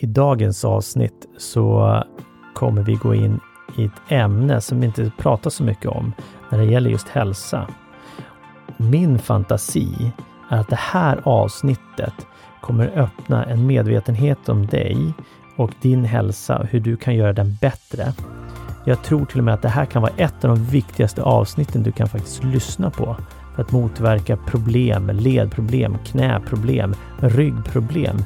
I dagens avsnitt så kommer vi gå in i ett ämne som vi inte pratar så mycket om när det gäller just hälsa. Min fantasi är att det här avsnittet kommer öppna en medvetenhet om dig och din hälsa och hur du kan göra den bättre. Jag tror till och med att det här kan vara ett av de viktigaste avsnitten du kan faktiskt lyssna på för att motverka problem, ledproblem, knäproblem, ryggproblem,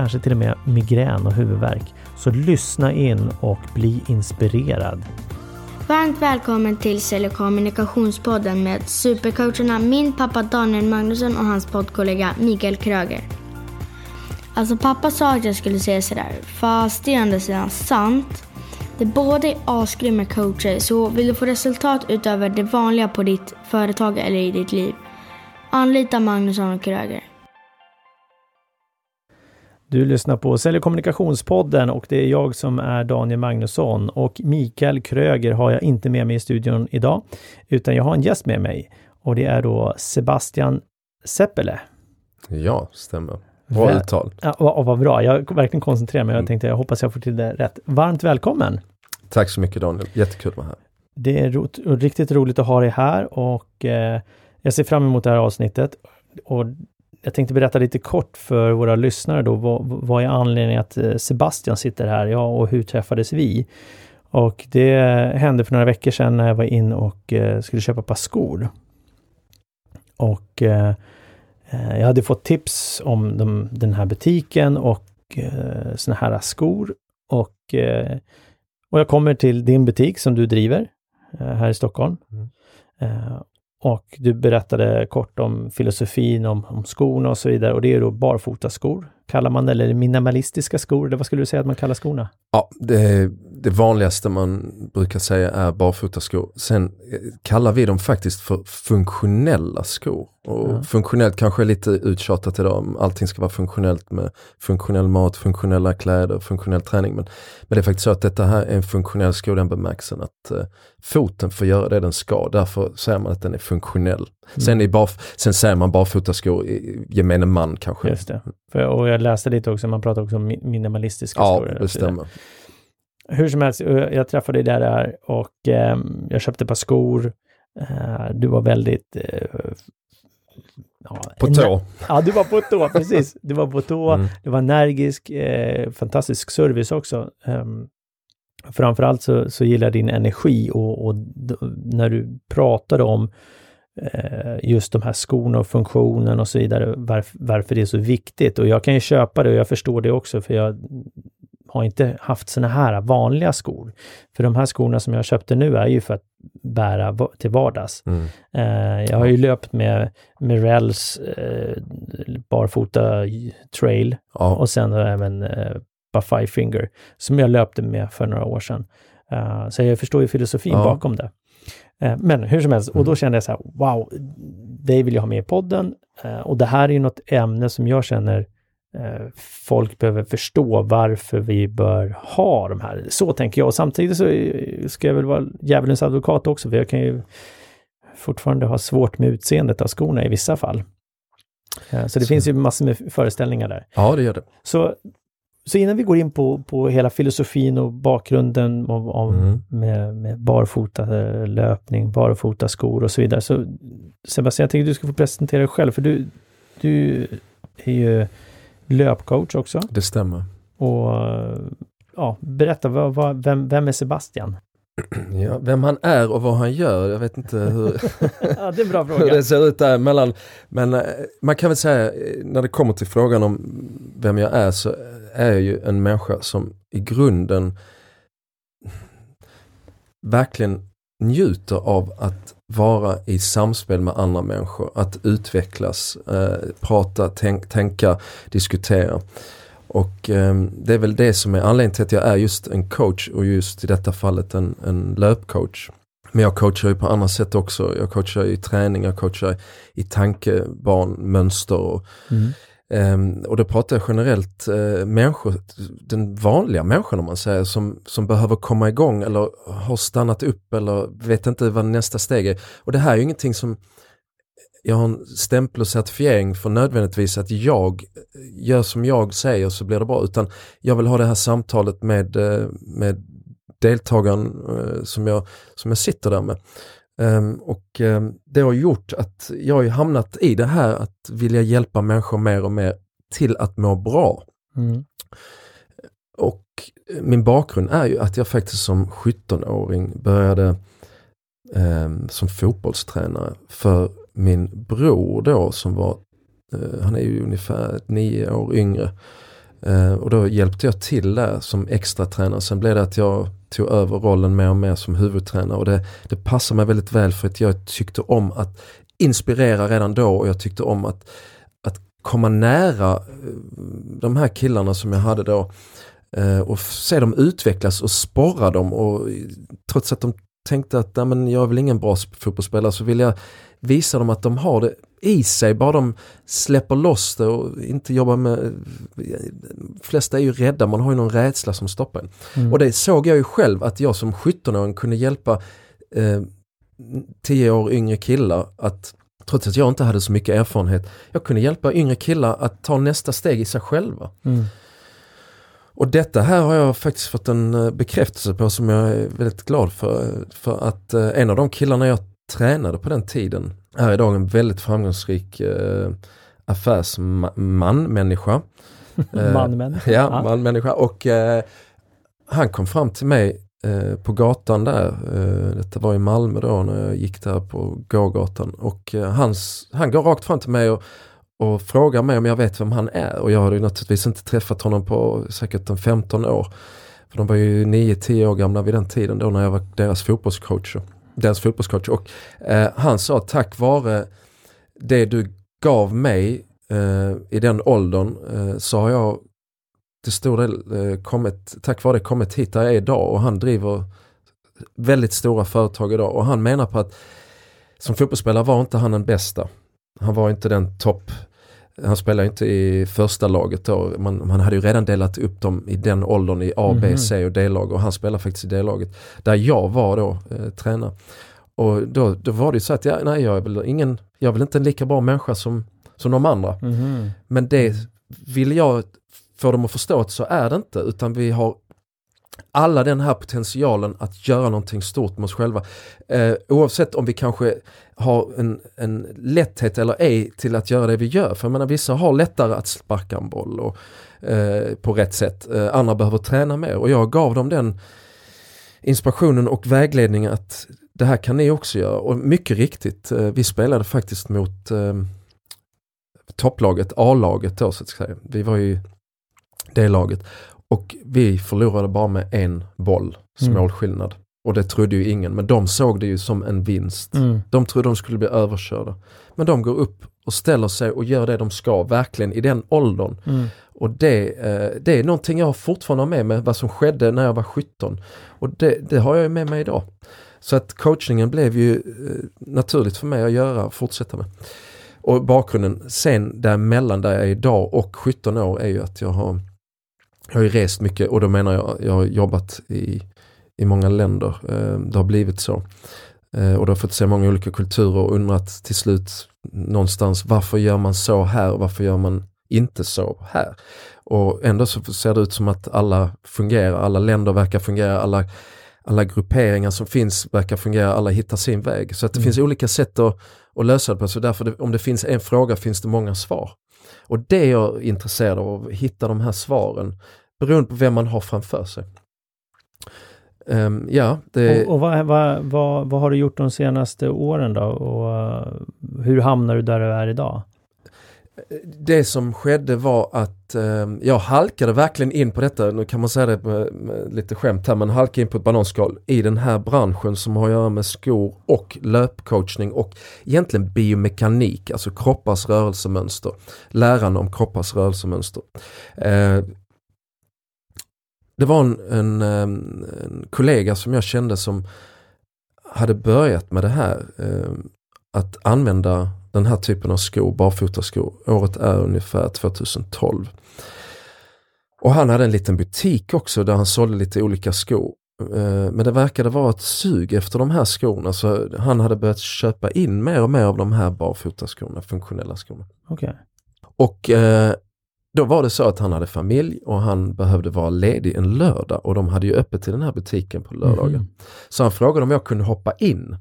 kanske till och med migrän och huvudvärk. Så lyssna in och bli inspirerad. Varmt välkommen till Sälj och kommunikationspodden med supercoacherna min pappa Daniel Magnusson och hans poddkollega Mikael Kröger. Alltså pappa sa att jag skulle säga sådär, fast det är ändå sedan sant. Det båda är asgrymma coacher, så vill du få resultat utöver det vanliga på ditt företag eller i ditt liv, anlita Magnusson och Kröger. Du lyssnar på Sälj och kommunikationspodden och det är jag som är Daniel Magnusson och Mikael Kröger har jag inte med mig i studion idag, utan jag har en gäst med mig och det är då Sebastian Seppele. Ja, stämmer. Bra uttal. Ja, och vad bra. Jag verkligen koncentrerar mig. Jag mm. tänkte jag hoppas jag får till det rätt. Varmt välkommen! Tack så mycket Daniel. Jättekul att vara här. Det är ro riktigt roligt att ha dig här och eh, jag ser fram emot det här avsnittet. Och jag tänkte berätta lite kort för våra lyssnare då. Vad, vad är anledningen att eh, Sebastian sitter här? Ja, och hur träffades vi? Och det hände för några veckor sedan när jag var in och eh, skulle köpa ett par skor. Och eh, Eh, jag hade fått tips om de, den här butiken och eh, såna här skor. Och, eh, och jag kommer till din butik som du driver eh, här i Stockholm. Mm. Och du berättade kort om filosofin om, om skorna och så vidare. Och det är då barfotaskor, kallar man det, eller minimalistiska skor, eller vad skulle du säga att man kallar skorna? Ja, det, det vanligaste man brukar säga är barfotaskor. Sen eh, kallar vi dem faktiskt för funktionella skor. Och ja. Funktionellt kanske är lite uttjatat idag, allting ska vara funktionellt med funktionell mat, funktionella kläder, funktionell träning. Men, men det är faktiskt så att detta här är en funktionell sko den bemärkelsen att uh, foten får göra det den ska, därför säger man att den är funktionell. Mm. Sen, i barf sen säger man barfotaskor i gemene man kanske. Just det. För, och jag läste lite också, man pratar också om minimalistiska ja, skor. Ja, det stämmer. Hur som helst, jag träffade dig där och eh, jag köpte ett par skor. Eh, du var väldigt eh, Ja, på tå. Ja, du var på tå, precis. Du var på tå, mm. du var energisk, eh, fantastisk service också. Um, framförallt så, så gillar jag din energi och, och när du pratade om eh, just de här skorna och funktionen och så vidare, varf, varför det är så viktigt. Och jag kan ju köpa det och jag förstår det också, för jag har inte haft såna här vanliga skor. För de här skorna som jag köpte nu är ju för att bära till vardags. Mm. Eh, jag har ju löpt med Mirells eh, barfota trail ja. och sen även eh, Five Finger som jag löpte med för några år sedan. Uh, så jag förstår ju filosofin ja. bakom det. Men hur som helst, och då mm. kände jag så här, wow, det vill jag ha med i podden. Och det här är ju något ämne som jag känner Eh, folk behöver förstå varför vi bör ha de här. Så tänker jag. Och samtidigt så ska jag väl vara djävulens advokat också, för jag kan ju fortfarande ha svårt med utseendet av skorna i vissa fall. Eh, så det så. finns ju massor med föreställningar där. Ja, det gör det. Så, så innan vi går in på, på hela filosofin och bakgrunden av, av mm. med, med barfota löpning, barfota skor och så vidare. Så Sebastian, jag tänkte att du ska få presentera dig själv, för du, du är ju löpcoach också. Det stämmer. Och ja, berätta, vad, vad, vem, vem är Sebastian? Ja, vem han är och vad han gör, jag vet inte hur, ja, det, är bra fråga. hur det ser ut däremellan. Men eh, man kan väl säga, eh, när det kommer till frågan om vem jag är så är jag ju en människa som i grunden verkligen njuter av att vara i samspel med andra människor, att utvecklas, eh, prata, tänk, tänka, diskutera. Och eh, det är väl det som är anledningen till att jag är just en coach och just i detta fallet en, en löpcoach. Men jag coachar ju på andra sätt också. Jag coachar i träning, jag coachar i tankebanmönster och mm. Um, och då pratar jag generellt uh, människor, den vanliga människan om man säger, som, som behöver komma igång eller har stannat upp eller vet inte vad nästa steg är. Och det här är ju ingenting som jag har en stämpel och certifiering för nödvändigtvis att jag gör som jag säger så blir det bra utan jag vill ha det här samtalet med, eh, med deltagaren eh, som jag, som jag sitter där med. Um, och um, det har gjort att jag har hamnat i det här att vilja hjälpa människor mer och mer till att må bra. Mm. Och min bakgrund är ju att jag faktiskt som 17-åring började um, som fotbollstränare för min bror då som var, uh, han är ju ungefär nio år yngre. Eh, och då hjälpte jag till där som extra tränare. Sen blev det att jag tog över rollen mer och mer som huvudtränare. Och det, det passade mig väldigt väl för att jag tyckte om att inspirera redan då. Och jag tyckte om att, att komma nära eh, de här killarna som jag hade då. Eh, och se dem utvecklas och sporra dem. Och trots att de tänkte att men jag är väl ingen bra fotbollsspelare så vill jag visa dem att de har det i sig, bara de släpper loss det och inte jobbar med... flesta är ju rädda, man har ju någon rädsla som stoppar en. Mm. Och det såg jag ju själv att jag som 17-åring kunde hjälpa eh, 10 år yngre killar att trots att jag inte hade så mycket erfarenhet, jag kunde hjälpa yngre killar att ta nästa steg i sig själva. Mm. Och detta här har jag faktiskt fått en eh, bekräftelse på som jag är väldigt glad för. För att eh, en av de killarna jag tränade på den tiden är idag en väldigt framgångsrik eh, affärsman, människa. Manmänniska? ja, ja. manmänniska. Och eh, han kom fram till mig eh, på gatan där, eh, detta var i Malmö då när jag gick där på gågatan och eh, hans, han går rakt fram till mig och, och frågar mig om jag vet vem han är och jag hade ju naturligtvis inte träffat honom på säkert en 15 år. För de var ju 9-10 år gamla vid den tiden då när jag var deras fotbollscoach deras fotbollscoach. Och eh, han sa tack vare det du gav mig eh, i den åldern eh, så har jag till stor del eh, kommit, tack vare det kommit hit där jag är idag. Och han driver väldigt stora företag idag. Och han menar på att som fotbollsspelare var inte han den bästa. Han var inte den topp han spelade inte i första laget då. Man, man hade ju redan delat upp dem i den åldern i A, B, mhm. C och D-lag och han spelade faktiskt i D-laget. Där jag var då eh, tränare. Och då, då var det så att jag, nej, jag är väl ingen, jag är väl inte en lika bra människa som, som de andra. Mm. Men det vill jag få dem att förstå att så är det inte utan vi har alla den här potentialen att göra någonting stort med oss själva. Eh, oavsett om vi kanske har en, en lätthet eller ej till att göra det vi gör. För jag menar vissa har lättare att sparka en boll och, eh, på rätt sätt. Eh, andra behöver träna mer och jag gav dem den inspirationen och vägledningen att det här kan ni också göra. Och mycket riktigt, eh, vi spelade faktiskt mot eh, topplaget, A-laget då så att säga. Vi var ju det laget. Och vi förlorade bara med en boll, smålskillnad. Mm. Och det trodde ju ingen, men de såg det ju som en vinst. Mm. De trodde de skulle bli överkörda. Men de går upp och ställer sig och gör det de ska, verkligen i den åldern. Mm. Och det, eh, det är någonting jag fortfarande har med mig, vad som skedde när jag var 17. Och det, det har jag med mig idag. Så att coachningen blev ju eh, naturligt för mig att göra, fortsätta med. Och bakgrunden sen däremellan där jag är idag och 17 år är ju att jag har jag har ju rest mycket och då menar jag, jag har jobbat i, i många länder. Eh, det har blivit så. Eh, och då har fått se många olika kulturer och undrat till slut någonstans varför gör man så här och varför gör man inte så här. Och ändå så ser det ut som att alla fungerar, alla länder verkar fungera, alla, alla grupperingar som finns verkar fungera, alla hittar sin väg. Så att det mm. finns olika sätt att, att lösa det på, så därför det, om det finns en fråga finns det många svar. Och det är jag intresserad av, att hitta de här svaren beroende på vem man har framför sig. Um, ja, det... Och, och vad, vad, vad, vad, har du gjort de senaste åren då? Och uh, hur hamnar du där du är idag? Det som skedde var att um, jag halkade verkligen in på detta, nu kan man säga det med, med lite skämt här, men halkade in på ett bananskal i den här branschen som har att göra med skor och löpcoachning och egentligen biomekanik, alltså kroppars rörelsemönster. Läran om kroppars rörelsemönster. Uh, det var en, en, en, kollega som jag kände som hade börjat med det här. Att använda den här typen av skor, barfotaskor. Året är ungefär 2012. Och han hade en liten butik också där han sålde lite olika skor. Eh, men det verkade vara ett sug efter de här skorna så han hade börjat köpa in mer och mer av de här barfotaskorna, funktionella skorna. Okej. Och eh, då var det så att han hade familj och han behövde vara ledig en lördag och de hade ju öppet i den här butiken på lördagar. Mhm. Så han frågade om jag kunde hoppa in.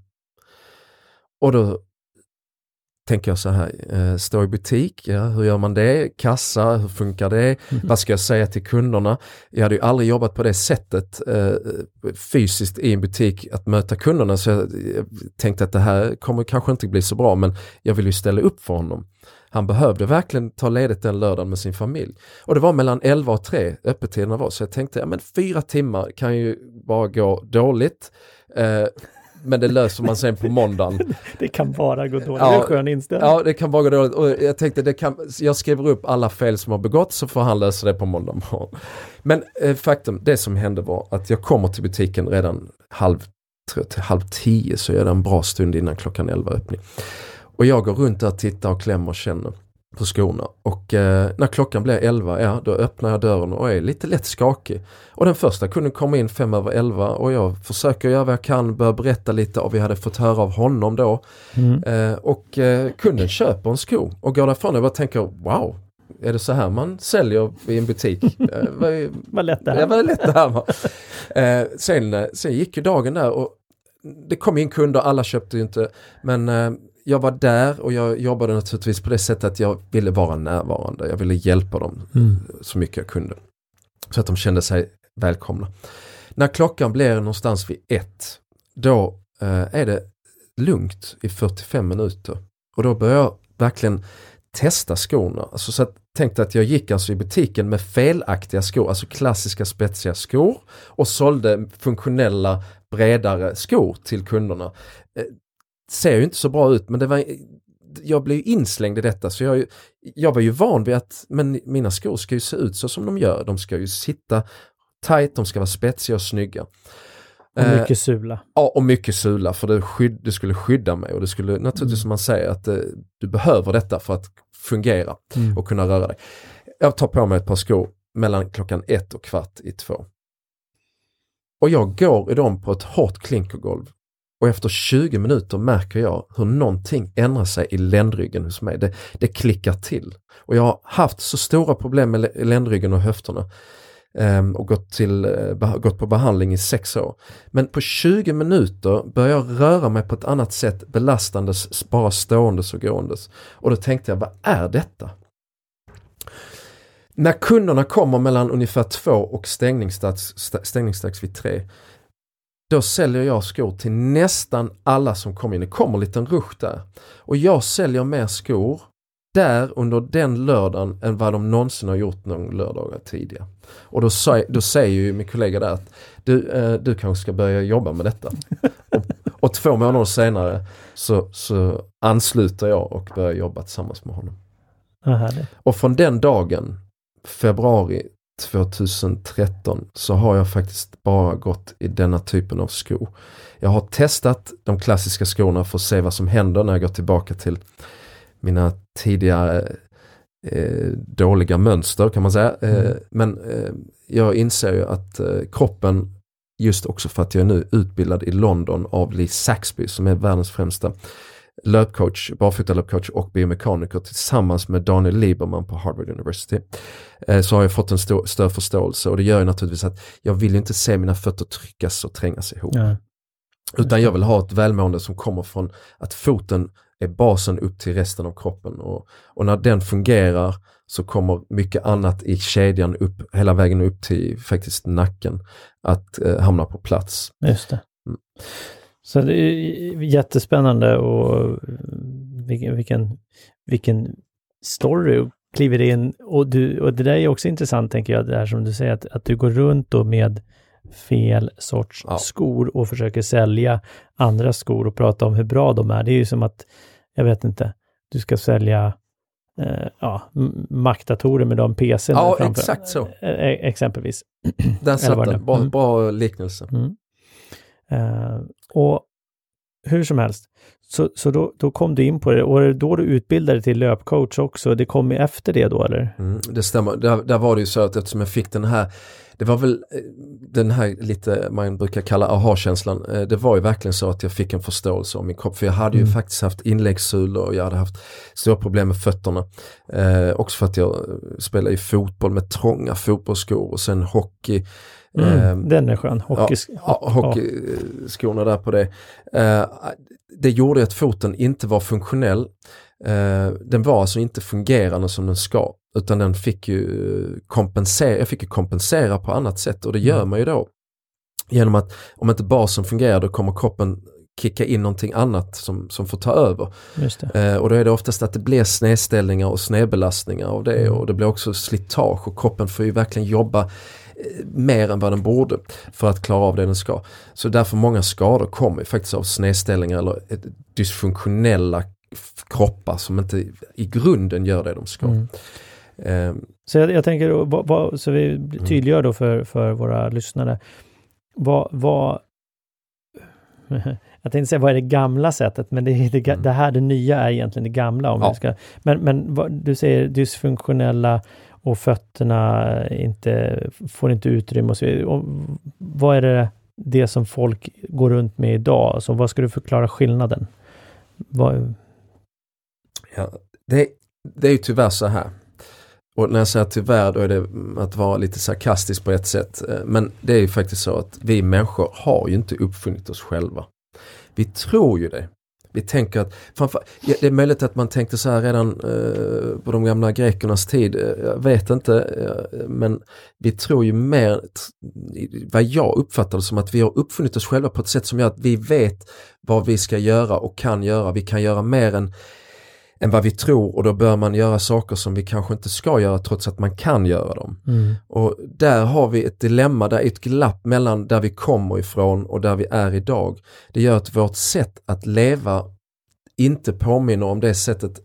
Och då tänker jag så här, eh, stå i butik, ja, hur gör man det? Kassa, hur funkar det? Mhm. Vad ska jag säga till kunderna? Jag hade ju aldrig jobbat på det sättet eh, fysiskt i en butik att möta kunderna så jag, jag tänkte att det här kommer kanske inte bli så bra men jag vill ju ställa upp för honom. Han behövde verkligen ta ledigt den lördagen med sin familj. Och det var mellan 11 och 3 öppettiderna var så jag tänkte, ja men fyra timmar kan ju bara gå dåligt. Eh, men det löser man sen på måndagen. Det kan bara gå dåligt. Ja. Det är en skön inställning. Ja, det kan bara gå dåligt. Och jag tänkte, det kan, jag skriver upp alla fel som har begåtts så får han lösa det på måndag morgon. Men eh, faktum, det som hände var att jag kommer till butiken redan halv, jag, till halv tio så är det en bra stund innan klockan elva öppning. Och jag går runt där tittar och klämmer och känner på skorna. Och eh, när klockan blir 11, ja då öppnar jag dörren och är lite lätt skakig. Och den första kunden kommer in fem över 11 och jag försöker göra vad jag kan, börja berätta lite och vi hade fått höra av honom då. Mm. Eh, och eh, kunden köper en sko och går därifrån och jag bara tänker wow, är det så här man säljer i en butik? Eh, vad, Vad lätt det här var lätt det här va. Eh, sen, eh, sen gick ju dagen där och det kom in kunder, alla köpte ju inte. Men jag var där och jag jobbade naturligtvis på det sättet att jag ville vara närvarande. Jag ville hjälpa dem Mm. så mycket jag kunde. Så att de kände sig välkomna. När klockan blir någonstans vid ett, då eh, är det lugnt i 45 minuter. Och då börjar jag verkligen testa skorna. Alltså så att, tänkte att jag gick alltså i butiken med felaktiga skor, alltså klassiska spetsiga skor och sålde funktionella bredare skor till kunderna. Ser ju inte så bra ut men det var jag blev inslängd i detta så jag, jag var ju van vid att men mina skor ska ju se ut så som de gör. De ska ju sitta tight, de ska vara spetsiga och snygga. Och Eh, mycket sula. Ja, och mycket sula för det, skydd, det skulle skydda mig och det skulle naturligtvis Mm. som man säger att eh, du behöver detta för att fungera Mm. och kunna röra dig. Jag tar på mig ett par skor mellan klockan ett och kvart i två. Och jag går i dem på ett hårt klinkergolv och efter 20 minuter märker jag hur någonting ändrar sig i ländryggen hos mig. Det, det klickar till. Och jag har haft så stora problem med ländryggen och höfterna ehm, och gått, till, eh, gått på behandling i sex år. Men på 20 minuter börjar jag röra mig på ett annat sätt belastandes, bara ståendes och gåendes. Och då tänkte jag, vad är detta? När kunderna kommer mellan ungefär två och stängningsdags, stängningsdags vid tre då säljer jag skor till nästan alla som kommer in. Det kommer en liten rush där. Och jag säljer mer skor där under den lördagen än vad de någonsin har gjort någon lördagar tidigare. Och då, sa, då säger ju min kollega där att du, eh, du kanske ska börja jobba med detta. och, och två månader senare så, så ansluter jag och börjar jobba tillsammans med honom. Och från den dagen, februari 2013, så har jag faktiskt bara gått i denna typen av skor. Jag har testat de klassiska skorna för att se vad som händer när jag går tillbaka till mina tidigare eh, dåliga mönster kan man säga. Eh, Mm. men eh, jag inser ju att eh, kroppen, just också för att jag är nu utbildad i London av Lee Saxby som är världens främsta löpcoach, barfotalöpcoach och biomekaniker tillsammans med Daniel Lieberman på Harvard University. Eh, så har jag fått en stor, större förståelse och det gör ju naturligtvis att jag vill inte se mina fötter tryckas och trängas ihop. Ja. Utan jag vill ha ett välmående som kommer från att foten är basen upp till resten av kroppen och, och när den fungerar så kommer mycket annat i kedjan upp, hela vägen upp till faktiskt nacken att eh, hamna på plats. Just det. Mm. Så det är jättespännande och vilken, vilken, vilken story kliver in. Och, du, och det där är också intressant tänker jag, det här som du säger, att, att du går runt då med fel sorts Ja. skor och försöker sälja andra skor och prata om hur bra de är. Det är ju som att, jag vet inte, du ska sälja eh, ja, Mac-datorer med de PC Ja, framför. exakt så. Eh, eh, exempelvis. Där satt den, bra, Mm. bra liknelse. Mm. Eh, och hur som helst Så, så då, då kom du in på det och då du utbildade till löpcoach också, det kom ju efter det då eller? Mm, det stämmer, där, där var det ju så att eftersom jag fick den här det var väl eh, den här lite man brukar kalla aha-känslan. Eh, det var ju verkligen så att jag fick en förståelse om min kropp. För jag hade ju mm. faktiskt haft inläggssulor och jag hade haft stora problem med fötterna. Eh, också för att jag spelade i fotboll med trånga fotbollsskor och sen hockey. Mm, eh, den är skön, Hockeys ja, hockeyskorna där på det. Eh, det gjorde att foten inte var funktionell. Eh, den var alltså inte fungerande som den ska. Utan den fick ju kompensera, jag fick ju kompensera på annat sätt och det gör mm. man ju då. Genom att om inte basen fungerar då kommer kroppen kicka in någonting annat som, som får ta över. Eh, och då är det oftast att det blir snedställningar och snedbelastningar av det mm. och det blir också slitage och kroppen får ju verkligen jobba mer än vad den borde för att klara av det den ska. Så därför många skador kommer faktiskt av snedställningar eller dysfunktionella kroppar som inte i grunden gör det de ska. Mm. Um, så jag, jag tänker, vad, vad, så vi mm. tydliggör då för, för våra lyssnare. Vad, vad jag tänkte säga vad är det gamla sättet, men det, det, mm. det här, det nya är egentligen det gamla. Om ja. ska, men men vad, du säger dysfunktionella och fötterna inte, får inte utrymme och så vidare. vad är det, det som folk går runt med idag? Alltså, vad ska du förklara skillnaden? Vad... Ja, det, det är ju tyvärr så här och när jag säger tyvärr då är det att vara lite sarkastisk på ett sätt. Eh, men det är ju faktiskt så att vi människor har ju inte uppfunnit oss själva. Vi tror ju det. Vi tänker att, det är möjligt att man tänkte så här redan eh, på de gamla grekernas tid, eh, jag vet inte, eh, men vi tror ju mer, vad jag uppfattar det som att vi har uppfunnit oss själva på ett sätt som gör att vi vet vad vi ska göra och kan göra. Vi kan göra mer än än vad vi tror och då bör man göra saker som vi kanske inte ska göra trots att man kan göra dem. Mm. Och där har vi ett dilemma, där är ett glapp mellan där vi kommer ifrån och där vi är idag. Det gör att vårt sätt att leva inte påminner om det sättet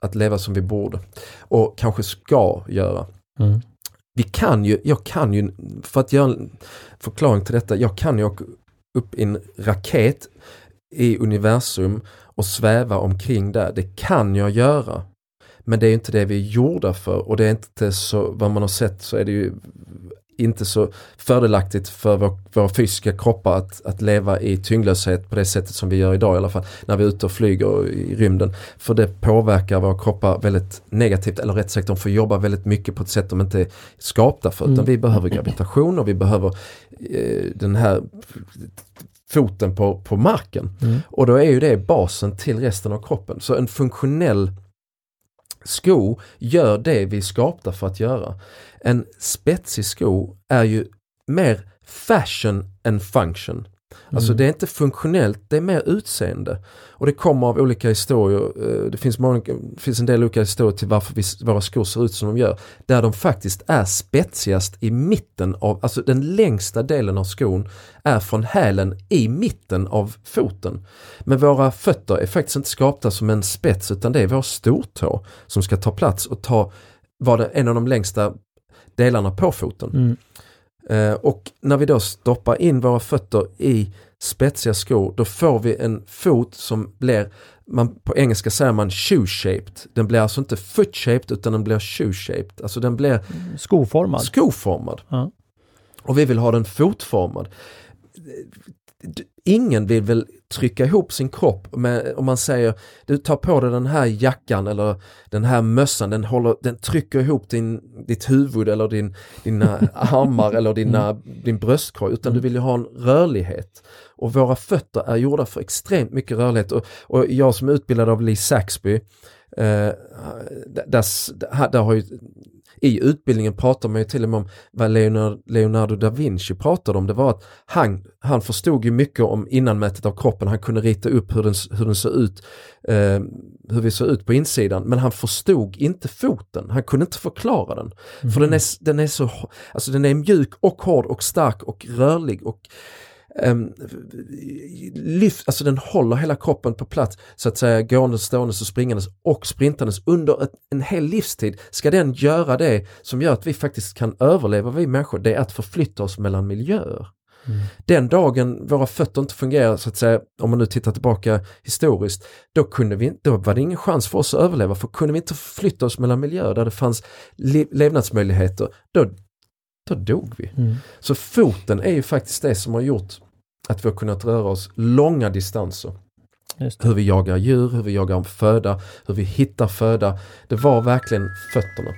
att leva som vi borde och kanske ska göra. Mm. Vi kan ju, jag kan ju, för att göra en förklaring till detta, jag kan ju åka upp i en raket i universum och sväva omkring där. Det kan jag göra. Men det är inte det vi är gjorda för och det är inte så, vad man har sett så är det ju inte så fördelaktigt för vår, våra fysiska kroppar att, att leva i tyngdlöshet på det sättet som vi gör idag i alla fall. När vi är ute och flyger i rymden. För det påverkar våra kroppar väldigt negativt eller rätt sagt de får jobba väldigt mycket på ett sätt de inte är skapta för. Utan mm. vi behöver gravitation och vi behöver eh, den här foten på, på marken. Mm. Och då är ju det basen till resten av kroppen. Så en funktionell sko gör det vi är skapta för att göra. En spetsig sko är ju mer fashion än function. Alltså mm. det är inte funktionellt, det är mer utseende. Och det kommer av olika historier. Eh, det finns, många, det finns en del olika historier till varför vi, våra skor ser ut som de gör. Där de faktiskt är spetsigast i mitten av, alltså den längsta delen av skon är från hälen i mitten av foten. Men våra fötter är faktiskt inte skapta som en spets utan det är vår stortå som ska ta plats och ta, vara en av de längsta delarna på foten. Mm. Eh, och när vi då stoppar in våra fötter i spetsiga skor då får vi en fot som blir, man, på engelska säger man shoe-shaped. Den blir alltså inte foot-shaped utan den blir shoe-shaped. Alltså den blir skoformad. skoformad. Ja. Och vi vill ha den fotformad ingen vill väl trycka ihop sin kropp med, om man säger du tar på dig den här jackan eller den här mössan, den, håller, den trycker ihop din, ditt huvud eller din, dina armar eller dina, mm. din bröstkorg utan du vill ju ha en rörlighet. Och våra fötter är gjorda för extremt mycket rörlighet och, och jag som är utbildad av Lee Saxby eh, där, där har ju i utbildningen pratar man ju till och med om vad Leonardo, Leonardo da Vinci pratade om. Det var att han, han förstod ju mycket om innanmätet av kroppen. Han kunde rita upp hur den, hur den såg ut, eh, hur vi såg ut på insidan. Men han förstod inte foten. Han kunde inte förklara den. Mm. För den är, den är så, alltså den är mjuk och hård och stark och rörlig och um, lyft, alltså den håller hela kroppen på plats så att säga gåendes, ståendes och springandes och sprintandes under ett, en hel livstid. Ska den göra det som gör att vi faktiskt kan överleva vi människor, det är att förflytta oss mellan miljöer. Mm. Den dagen våra fötter inte fungerar, så att säga, om man nu tittar tillbaka historiskt, då, kunde vi, då var det ingen chans för oss att överleva. För kunde vi inte flytta oss mellan miljöer där det fanns le levnadsmöjligheter, då, då dog vi. Mm. Så foten är ju faktiskt det som har gjort att vi har kunnat röra oss långa distanser. Hur vi jagar djur, hur vi jagar föda, hur vi hittar föda. Det var verkligen fötterna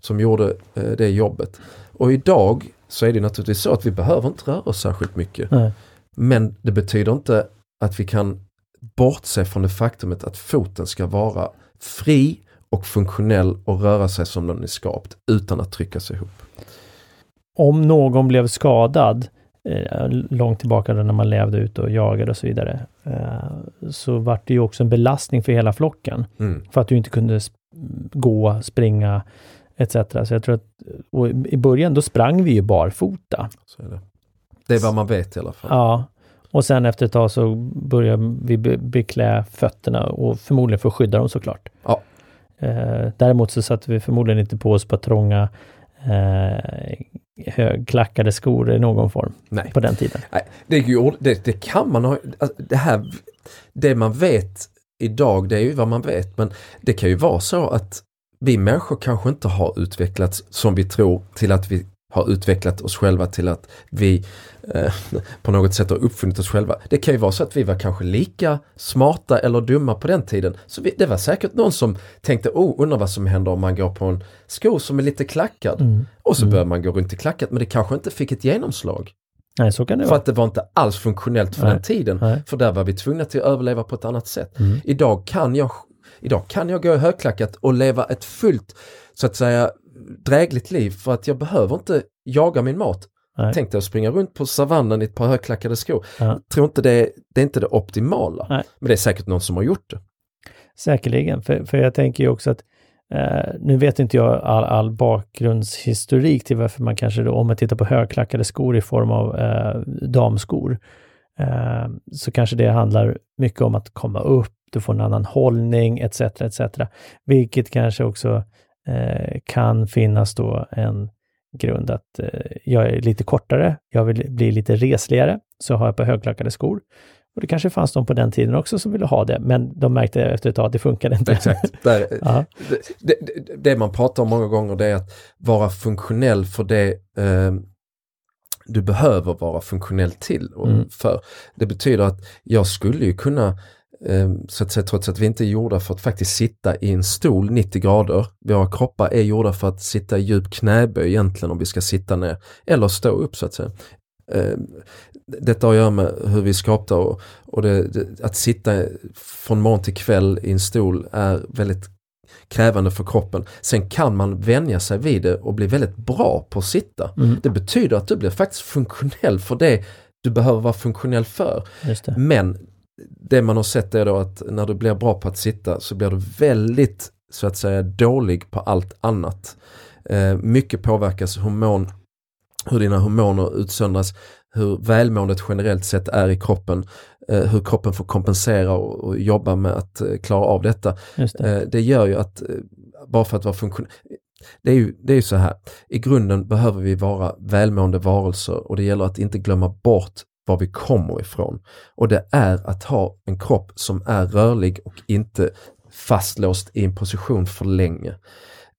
som gjorde eh, det jobbet. Och idag så är det naturligtvis så att vi behöver inte röra oss särskilt mycket. Nej. Men det betyder inte att vi kan bortse från det faktumet att foten ska vara fri och funktionell och röra sig som den är skapt utan att trycka sig ihop. Om någon blev skadad långt tillbaka när man levde ute och jagade och så vidare, eh, så var det ju också en belastning för hela flocken. Mm. För att du inte kunde gå, springa, etc. Så jag tror att i början då sprang vi ju barfota. Så är det. det är vad man vet i alla fall. Ja. Och sen efter ett tag så börjar vi beklä fötterna och förmodligen för att skydda dem såklart. Ja. Eh, däremot så satte vi förmodligen inte på oss på trånga eh, högklackade skor i någon form Nej. på den tiden. Nej, det, det, det kan man ha, alltså, det här, det man vet idag, det är ju vad man vet, men det kan ju vara så att vi människor kanske inte har utvecklats som vi tror till att vi har utvecklat oss själva till att vi eh, på något sätt har uppfunnit oss själva. Det kan ju vara så att vi var kanske lika smarta eller dumma på den tiden. Så vi, det var säkert någon som tänkte, oh, undrar vad som händer om man går på en sko som är lite klackad. Mm. Och så mm. börjar man gå runt i klackat men det kanske inte fick ett genomslag. Nej, så kan det för vara. att det var inte alls funktionellt för Nej. den tiden. Nej. För där var vi tvungna till att överleva på ett annat sätt. Mm. Idag kan jag Idag kan jag gå i högklackat och leva ett fullt, så att säga, drägligt liv för att jag behöver inte jaga min mat. Nej. Tänk dig att springa runt på savannen i ett par högklackade skor. Ja. tror inte det, det är inte det optimala. Nej. Men det är säkert någon som har gjort det. Säkerligen, för, för jag tänker ju också att eh, nu vet inte jag all, all bakgrundshistorik till varför man kanske då, om man tittar på högklackade skor i form av eh, damskor, eh, så kanske det handlar mycket om att komma upp du får en annan hållning etc. etc. Vilket kanske också kan finnas då en grund att eh, jag är lite kortare, jag vill bli lite resligare, så har jag på högklackade skor. Och det kanske fanns de på den tiden också som ville ha det, men de märkte efter ett tag att det funkade inte. Exakt. Där, det, det, det, man pratar om många gånger det är att vara funktionell för det eh, du behöver vara funktionell till och mm. för. Det betyder att jag skulle ju kunna så att säga, trots att vi inte är gjorda för att faktiskt sitta i en stol 90 grader. Våra kroppar är gjorda för att sitta i djup knäböj egentligen om vi ska sitta ner eller stå upp så att säga. Ehm, detta har att göra med hur vi skapar och, och det, det, att sitta från morgon till kväll i en stol är väldigt krävande för kroppen. Sen kan man vänja sig vid det och bli väldigt bra på att sitta. Mm. Det betyder att du blir faktiskt funktionell för det du behöver vara funktionell för. Men det man har sett är då att när du blir bra på att sitta så blir du väldigt så att säga dålig på allt annat. Eh, mycket påverkas hormon, hur dina hormoner utsöndras, hur välmåendet generellt sett är i kroppen, eh, hur kroppen får kompensera och, och jobba med att eh, klara av detta. Det. Eh, det. gör ju att, eh, bara för att vara funktion det är, ju, det är ju så här, i grunden behöver vi vara välmående varelser och det gäller att inte glömma bort var vi kommer ifrån. Och det är att ha en kropp som är rörlig och inte fastlåst i en position för länge.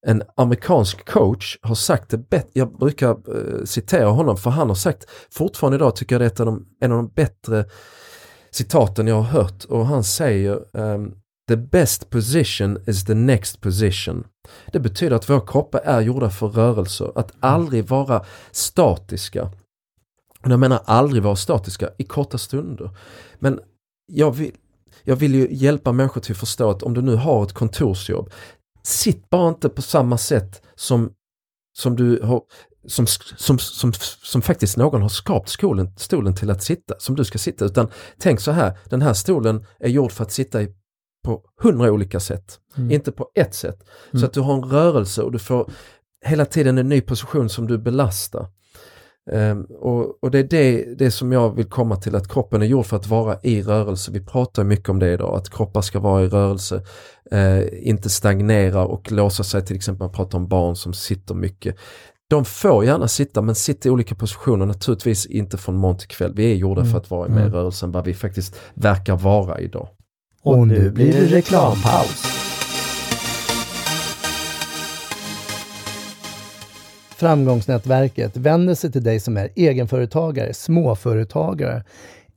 En amerikansk coach har sagt det bättre, jag brukar uh, citera honom för han har sagt, fortfarande idag tycker jag det är ett av de, en av de bättre citaten jag har hört och han säger um, The best position is the next position. Det betyder att våra kroppar är gjorda för rörelser, att aldrig vara statiska. Och jag menar aldrig vara statiska i korta stunder. Men jag vill, jag vill ju hjälpa människor till att förstå att om du nu har ett kontorsjobb, sitt bara inte på samma sätt som, som du har som, som, som, som faktiskt någon har skapat stolen, stolen till att sitta, som du ska sitta, utan tänk så här, den här stolen är gjord för att sitta i, på hundra olika sätt, mm. inte på ett sätt. Mm. Så att du har en rörelse och du får hela tiden en ny position som du belastar. Um, och, och, det är det, det som jag vill komma till, att kroppen är gjord för att vara i rörelse. Vi pratar mycket om det idag, att kroppar ska vara i rörelse, uh, inte stagnera och låsa sig, till exempel man pratar om barn som sitter mycket. De får gärna sitta men sitta i olika positioner, naturligtvis inte från morgon till kväll. Vi är gjorda Mm. för att vara med i Mm. rörelsen vad vi faktiskt verkar vara idag. Och nu blir det reklampaus. Framgångsnätverket vänder sig till dig som är egenföretagare, småföretagare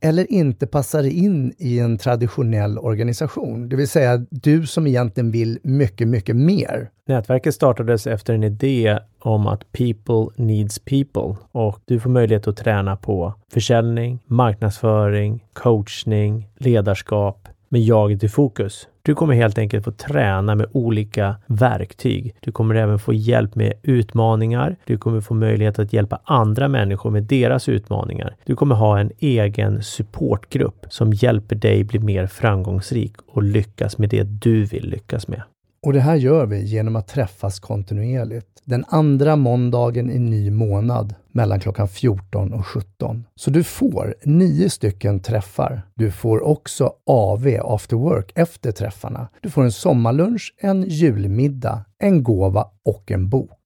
eller inte passar in i en traditionell organisation. Det vill säga du som egentligen vill mycket, mycket mer. Nätverket startades efter en idé om att people needs people och du får möjlighet att träna på försäljning, marknadsföring, coachning, ledarskap med jaget i fokus. Du kommer helt enkelt få träna med olika verktyg. Du kommer även få hjälp med utmaningar. Du kommer få möjlighet att hjälpa andra människor med deras utmaningar. Du kommer ha en egen supportgrupp som hjälper dig bli mer framgångsrik och lyckas med det du vill lyckas med. Och det här gör vi genom att träffas kontinuerligt. Den andra måndagen i ny månad mellan klockan 14 och 17. Så du får nio stycken träffar. Du får också AV, after work, efter träffarna. Du får en sommarlunch, en julmiddag, en gåva och en bok.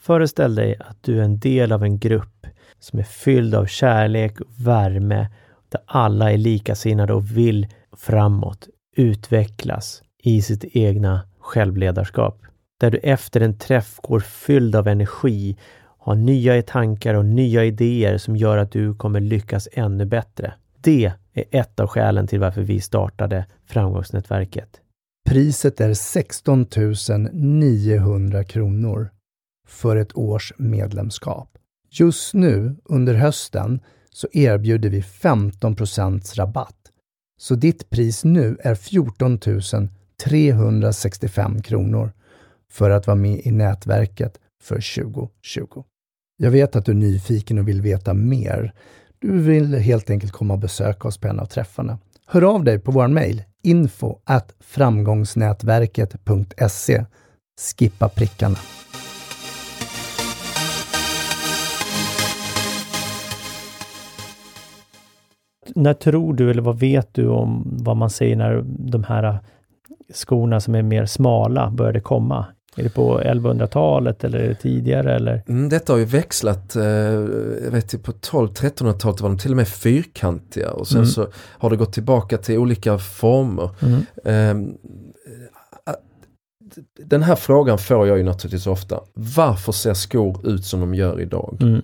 Föreställ dig att du är en del av en grupp som är fylld av kärlek och värme, där alla är likasinnade och vill framåt, utvecklas i sitt egna självledarskap. Där du efter en träff går fylld av energi, har nya tankar och nya idéer som gör att du kommer lyckas ännu bättre. Det är ett av skälen till varför vi startade Framgångsnätverket. Priset är 16 900 kronor för ett års medlemskap. Just nu under hösten så erbjuder vi 15% rabatt. Så ditt pris nu är 14 365 kronor för att vara med i nätverket för 2020. Jag vet att du är nyfiken och vill veta mer. Du vill helt enkelt komma och besöka oss på en av träffarna. Hör av dig på vår mejl info at framgångsnätverket.se Skippa prickarna. När tror du eller vad vet du om vad man säger när de här skorna som är mer smala började komma? Är det på 1100-talet eller är det tidigare eller? Mm, detta har ju växlat, eh, jag vet på 12-1300-talet var de till och med fyrkantiga och sen Mm. så har det gått tillbaka till olika former. Mm. Eh, den här frågan får jag ju naturligtvis ofta. Varför ser skor ut som de gör idag? Mm.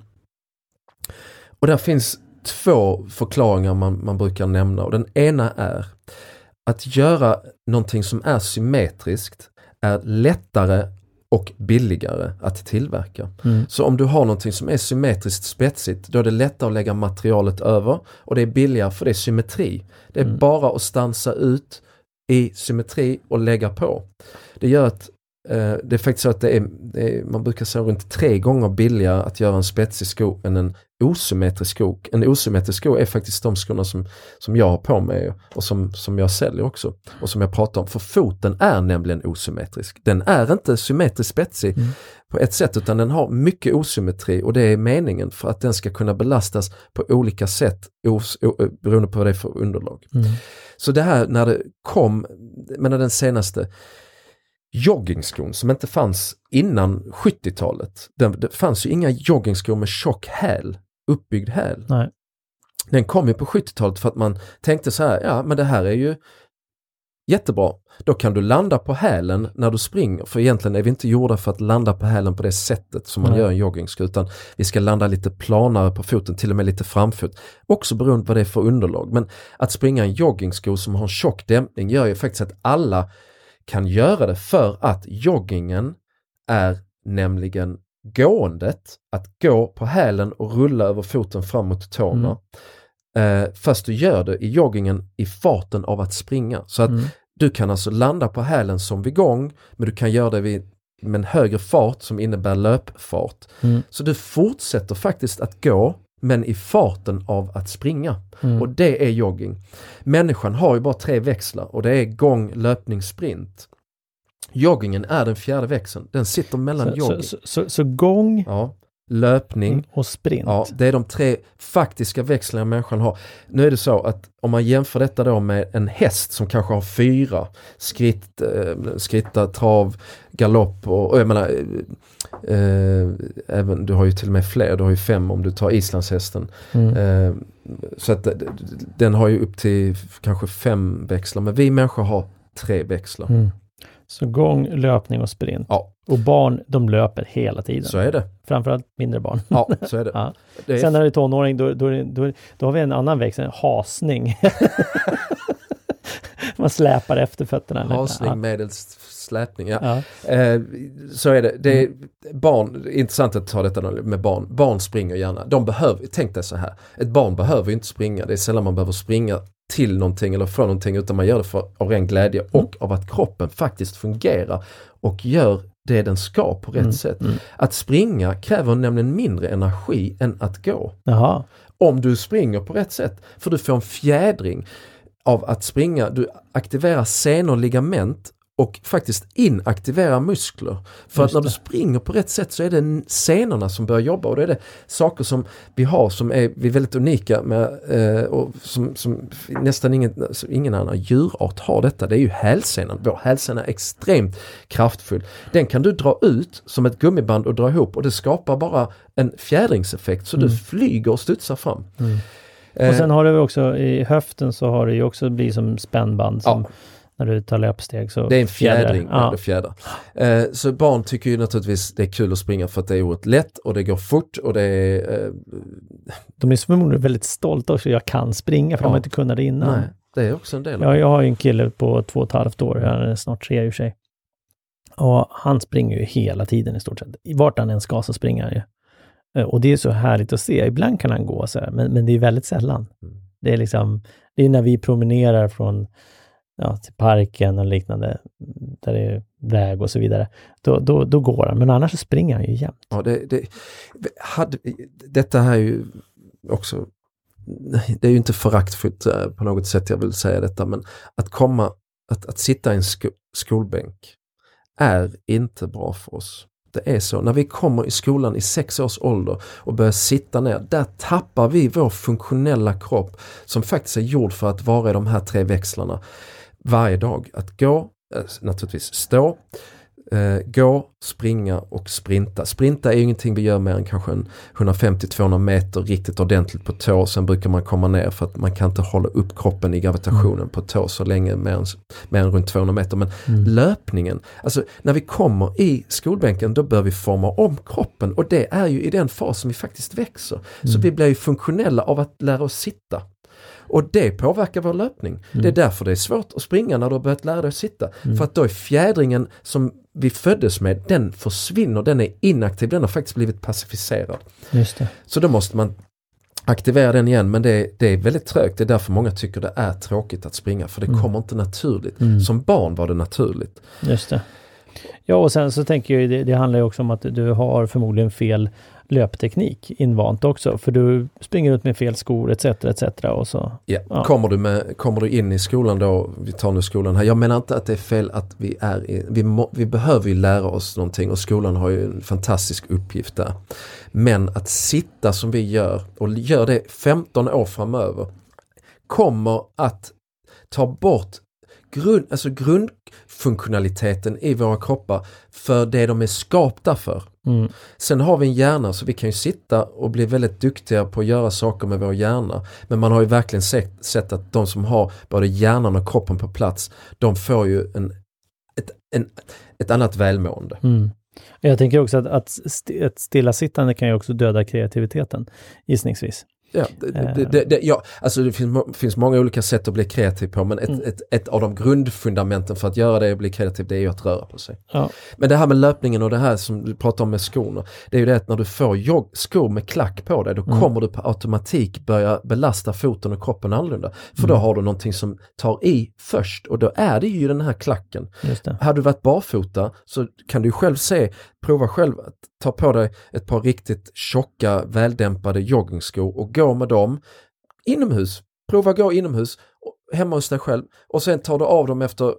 Och där finns två förklaringar man, man brukar nämna och den ena är att göra någonting som är symmetriskt är lättare och billigare att tillverka. Mm. Så om du har någonting som är symmetriskt spetsigt då är det lättare att lägga materialet över och det är billigare för det är symmetri. Det är Mm. bara att stansa ut i symmetri och lägga på. Det gör att det är faktiskt så att det är, det är, man brukar säga runt tre gånger billigare att göra en spetsig sko än en osymmetrisk sko. En osymmetrisk sko är faktiskt de skorna som, som jag har på mig och som, som jag säljer också och som jag pratar om. För foten är nämligen osymmetrisk. Den är inte symmetriskt spetsig Mm. på ett sätt utan den har mycket osymmetri och det är meningen för att den ska kunna belastas på olika sätt os, o, beroende på vad det är för underlag. Mm. Så det här när det kom, men den senaste joggingskon som inte fanns innan 70-talet. Det, det fanns ju inga joggingskor med tjock häl, uppbyggd häl. Nej. Den kom ju på 70-talet för att man tänkte så här, ja men det här är ju jättebra. Då kan du landa på hälen när du springer, för egentligen är vi inte gjorda för att landa på hälen på det sättet som man Nej. gör en joggingsko, utan vi ska landa lite planare på foten, till och med lite framfot. Också beroende på vad det är för underlag. Men att springa en joggingsko som har en tjock dämpning gör ju faktiskt att alla kan göra det för att joggingen är nämligen gåendet, att gå på hälen och rulla över foten fram mot tårna. Eh, fast du gör det i joggingen i farten av att springa. Så att Mm. du kan alltså landa på hälen som vid gång, men du kan göra det vid, med en högre fart som innebär löpfart. Mm. Så du fortsätter faktiskt att gå, men i farten av att springa. Mm. Och det är jogging. Människan har ju bara tre växlar och det är gång, löpning, sprint. Joggingen är den fjärde växeln. Den sitter mellan Så, jogging. så, så, så, så gång, Ja, löpning Mm. Och sprint. Ja, det är de tre faktiska växlingar människan har. Nu är det så att om man jämför detta då med en häst som kanske har fyra skritt, eh, skritta, trav, galopp och, och jag menar eh, eh, även, du har ju till och med fler, du har ju fem om du tar islandshästen. Mm. Eh, så att den har ju upp till kanske fem växlar men vi människor har tre växlar. Mm. Så gång, löpning och sprint. Ja, Och barn, de löper hela tiden. så är det. Framförallt mindre barn. Ja, så är det. Ja. det är Sen när du är tonåring, då, då, då, då har vi en annan växel, hasning. Man släpar efter fötterna. hasning medelst släpning. Ja. Ja. Eh, så är det. det är barn, intressant att ta detta med barn. Barn springer gärna. De behöver, tänk dig så här. Ett barn behöver inte springa. Det är sällan man behöver springa till någonting eller från någonting utan man gör det för, av ren glädje Mm. och av att kroppen faktiskt fungerar och gör det den ska på rätt Mm, sätt. mm. Att springa kräver nämligen mindre energi än att gå. Jaha. Om du springer på rätt sätt. För du får en fjädring av att springa. Du aktiverar senor och ligament och faktiskt inaktiverar muskler. För Just att när du springer på rätt sätt så är det senorna som börjar jobba och då är det saker som vi har som är, vi är väldigt unika med eh, och som, som nästan ingen, ingen annan djurart har detta. Det är ju hälsenan. Vår hälsena är extremt kraftfull. Den kan du dra ut som ett gummiband och dra ihop och det skapar bara en fjädringseffekt så du flyger och studsar fram. Mm. Eh, Och sen har du också i höften så har det ju också blivit som spännband som Ja. När du tar löpsteg. Så Det är en fjädring. Ja. Ja. Fjädrar. Eh, så barn tycker ju naturligtvis det är kul att springa för att det är oerhört lätt och det går fort och det är... Eh, De är förmodligen väldigt stolta också. Jag kan springa för de har Ja. inte kunnat det innan. nej, det är också en del av Ja, jag har ju en kille på två och ett halvt år, han är snart tre i och sig. Och han springer ju hela tiden i stort sett. Vart han än ska så springer han ju. Eh, Och det är så härligt att se. Ibland kan han gå så här, men, men det är väldigt sällan. Mm. Det är liksom, det är när vi promenerar från ja, till parken och liknande, där det är väg och så vidare. Då, då, då går han, men annars så springer han ju jämt. Ja, det, det, hade, detta här är ju också, det är ju inte föraktfullt eh, på något sätt jag vill säga detta, men att komma, att, att sitta i en sko, skolbänk är inte bra för oss. Det är så. När vi kommer i skolan i sex års ålder och börjar sitta ner, där tappar vi vår funktionella kropp som faktiskt är gjord för att vara i de här tre växlarna varje dag. Att gå, eh, naturligtvis stå, eh, gå, springa och sprinta. Sprinta är ju ingenting vi gör mer än kanske en 150-200 meter riktigt ordentligt på tå. Sen brukar man komma ner för att man kan inte hålla upp kroppen i gravitationen på tå så länge mer än, mer än runt 200 meter. Men löpningen, alltså när vi kommer i skolbänken då bör vi forma om kroppen och det är ju i den fasen vi faktiskt växer. Så vi blir ju funktionella av att lära oss sitta. Och det påverkar vår löpning. Det är därför det är svårt att springa när du har börjat lära dig att sitta. För att då är fjädringen som vi föddes med, den försvinner, den är inaktiv, den har faktiskt blivit pacificerad. Just det. Så då måste man aktivera den igen men det, det är väldigt trögt. Det är därför många tycker det är tråkigt att springa för det kommer inte naturligt. Som barn var det naturligt. Just det. Ja, och sen så tänker jag det, det handlar ju också om att du har förmodligen fel löpteknik invant också, för du springer ut med fel skor etc. etc. och så. Ja. Ja. Kommer, du med, kommer du in i skolan då, vi tar nu skolan här, jag menar inte att det är fel att vi är i, vi, må, vi behöver ju lära oss någonting och skolan har ju en fantastisk uppgift där. Men att sitta som vi gör och gör det 15 år framöver kommer att ta bort grund, alltså grundfunktionaliteten i våra kroppar för det de är skapta för. Mm. Sen har vi en hjärna så vi kan ju sitta och bli väldigt duktiga på att göra saker med vår hjärna. Men man har ju verkligen sett, sett att de som har både hjärnan och kroppen på plats, de får ju en, ett, en, ett annat välmående. Mm. Jag tänker också att, att st- ett stillasittande kan ju också döda kreativiteten, gissningsvis. Ja, det, det, det, det, ja, alltså det finns, finns många olika sätt att bli kreativ på men ett, Mm. ett, ett av de grundfundamenten för att göra det och bli kreativ det är ju att röra på sig. Ja. Men det här med löpningen och det här som du pratar om med skorna. Det är ju det att när du får jogg, skor med klack på dig då Mm. kommer du på automatik börja belasta foten och kroppen annorlunda. För då Mm. har du någonting som tar i först och då är det ju den här klacken. Just det. Hade du varit barfota så kan du själv se, prova själv att ta på dig ett par riktigt tjocka väldämpade joggingskor och gå med dem inomhus. Prova gå inomhus hemma hos dig själv och sen tar du av dem efter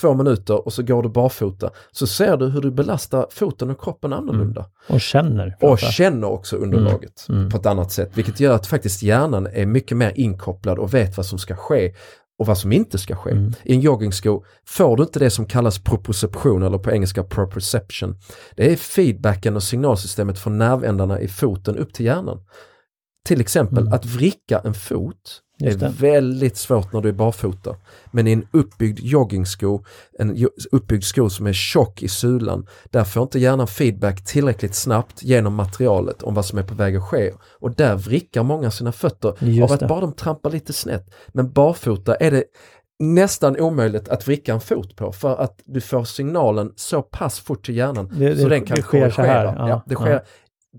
två minuter och så går du barfota så ser du hur du belastar foten och kroppen annorlunda. Och känner. Och känner också underlaget Mm. Mm. på ett annat sätt, vilket gör att faktiskt hjärnan är mycket mer inkopplad och vet vad som ska ske och vad som inte ska ske. Mm. I en joggingsko får du inte det som kallas proprioception eller på engelska proprioception. Det är feedbacken och signalsystemet från nervändarna i foten upp till hjärnan. Till exempel Mm. att vricka en fot Just är det. väldigt svårt när du är barfota. Men i en uppbyggd joggingsko, en uppbyggd sko som är tjock i sulan, där får inte hjärnan feedback tillräckligt snabbt genom materialet om vad som är på väg att ske. Och där vrickar många sina fötter Just av att det. bara de trampar lite snett. Men barfota är det nästan omöjligt att vricka en fot på för att du får signalen så pass fort till hjärnan Det- så det- den kan korrigera. ja, Ja, det sker ja.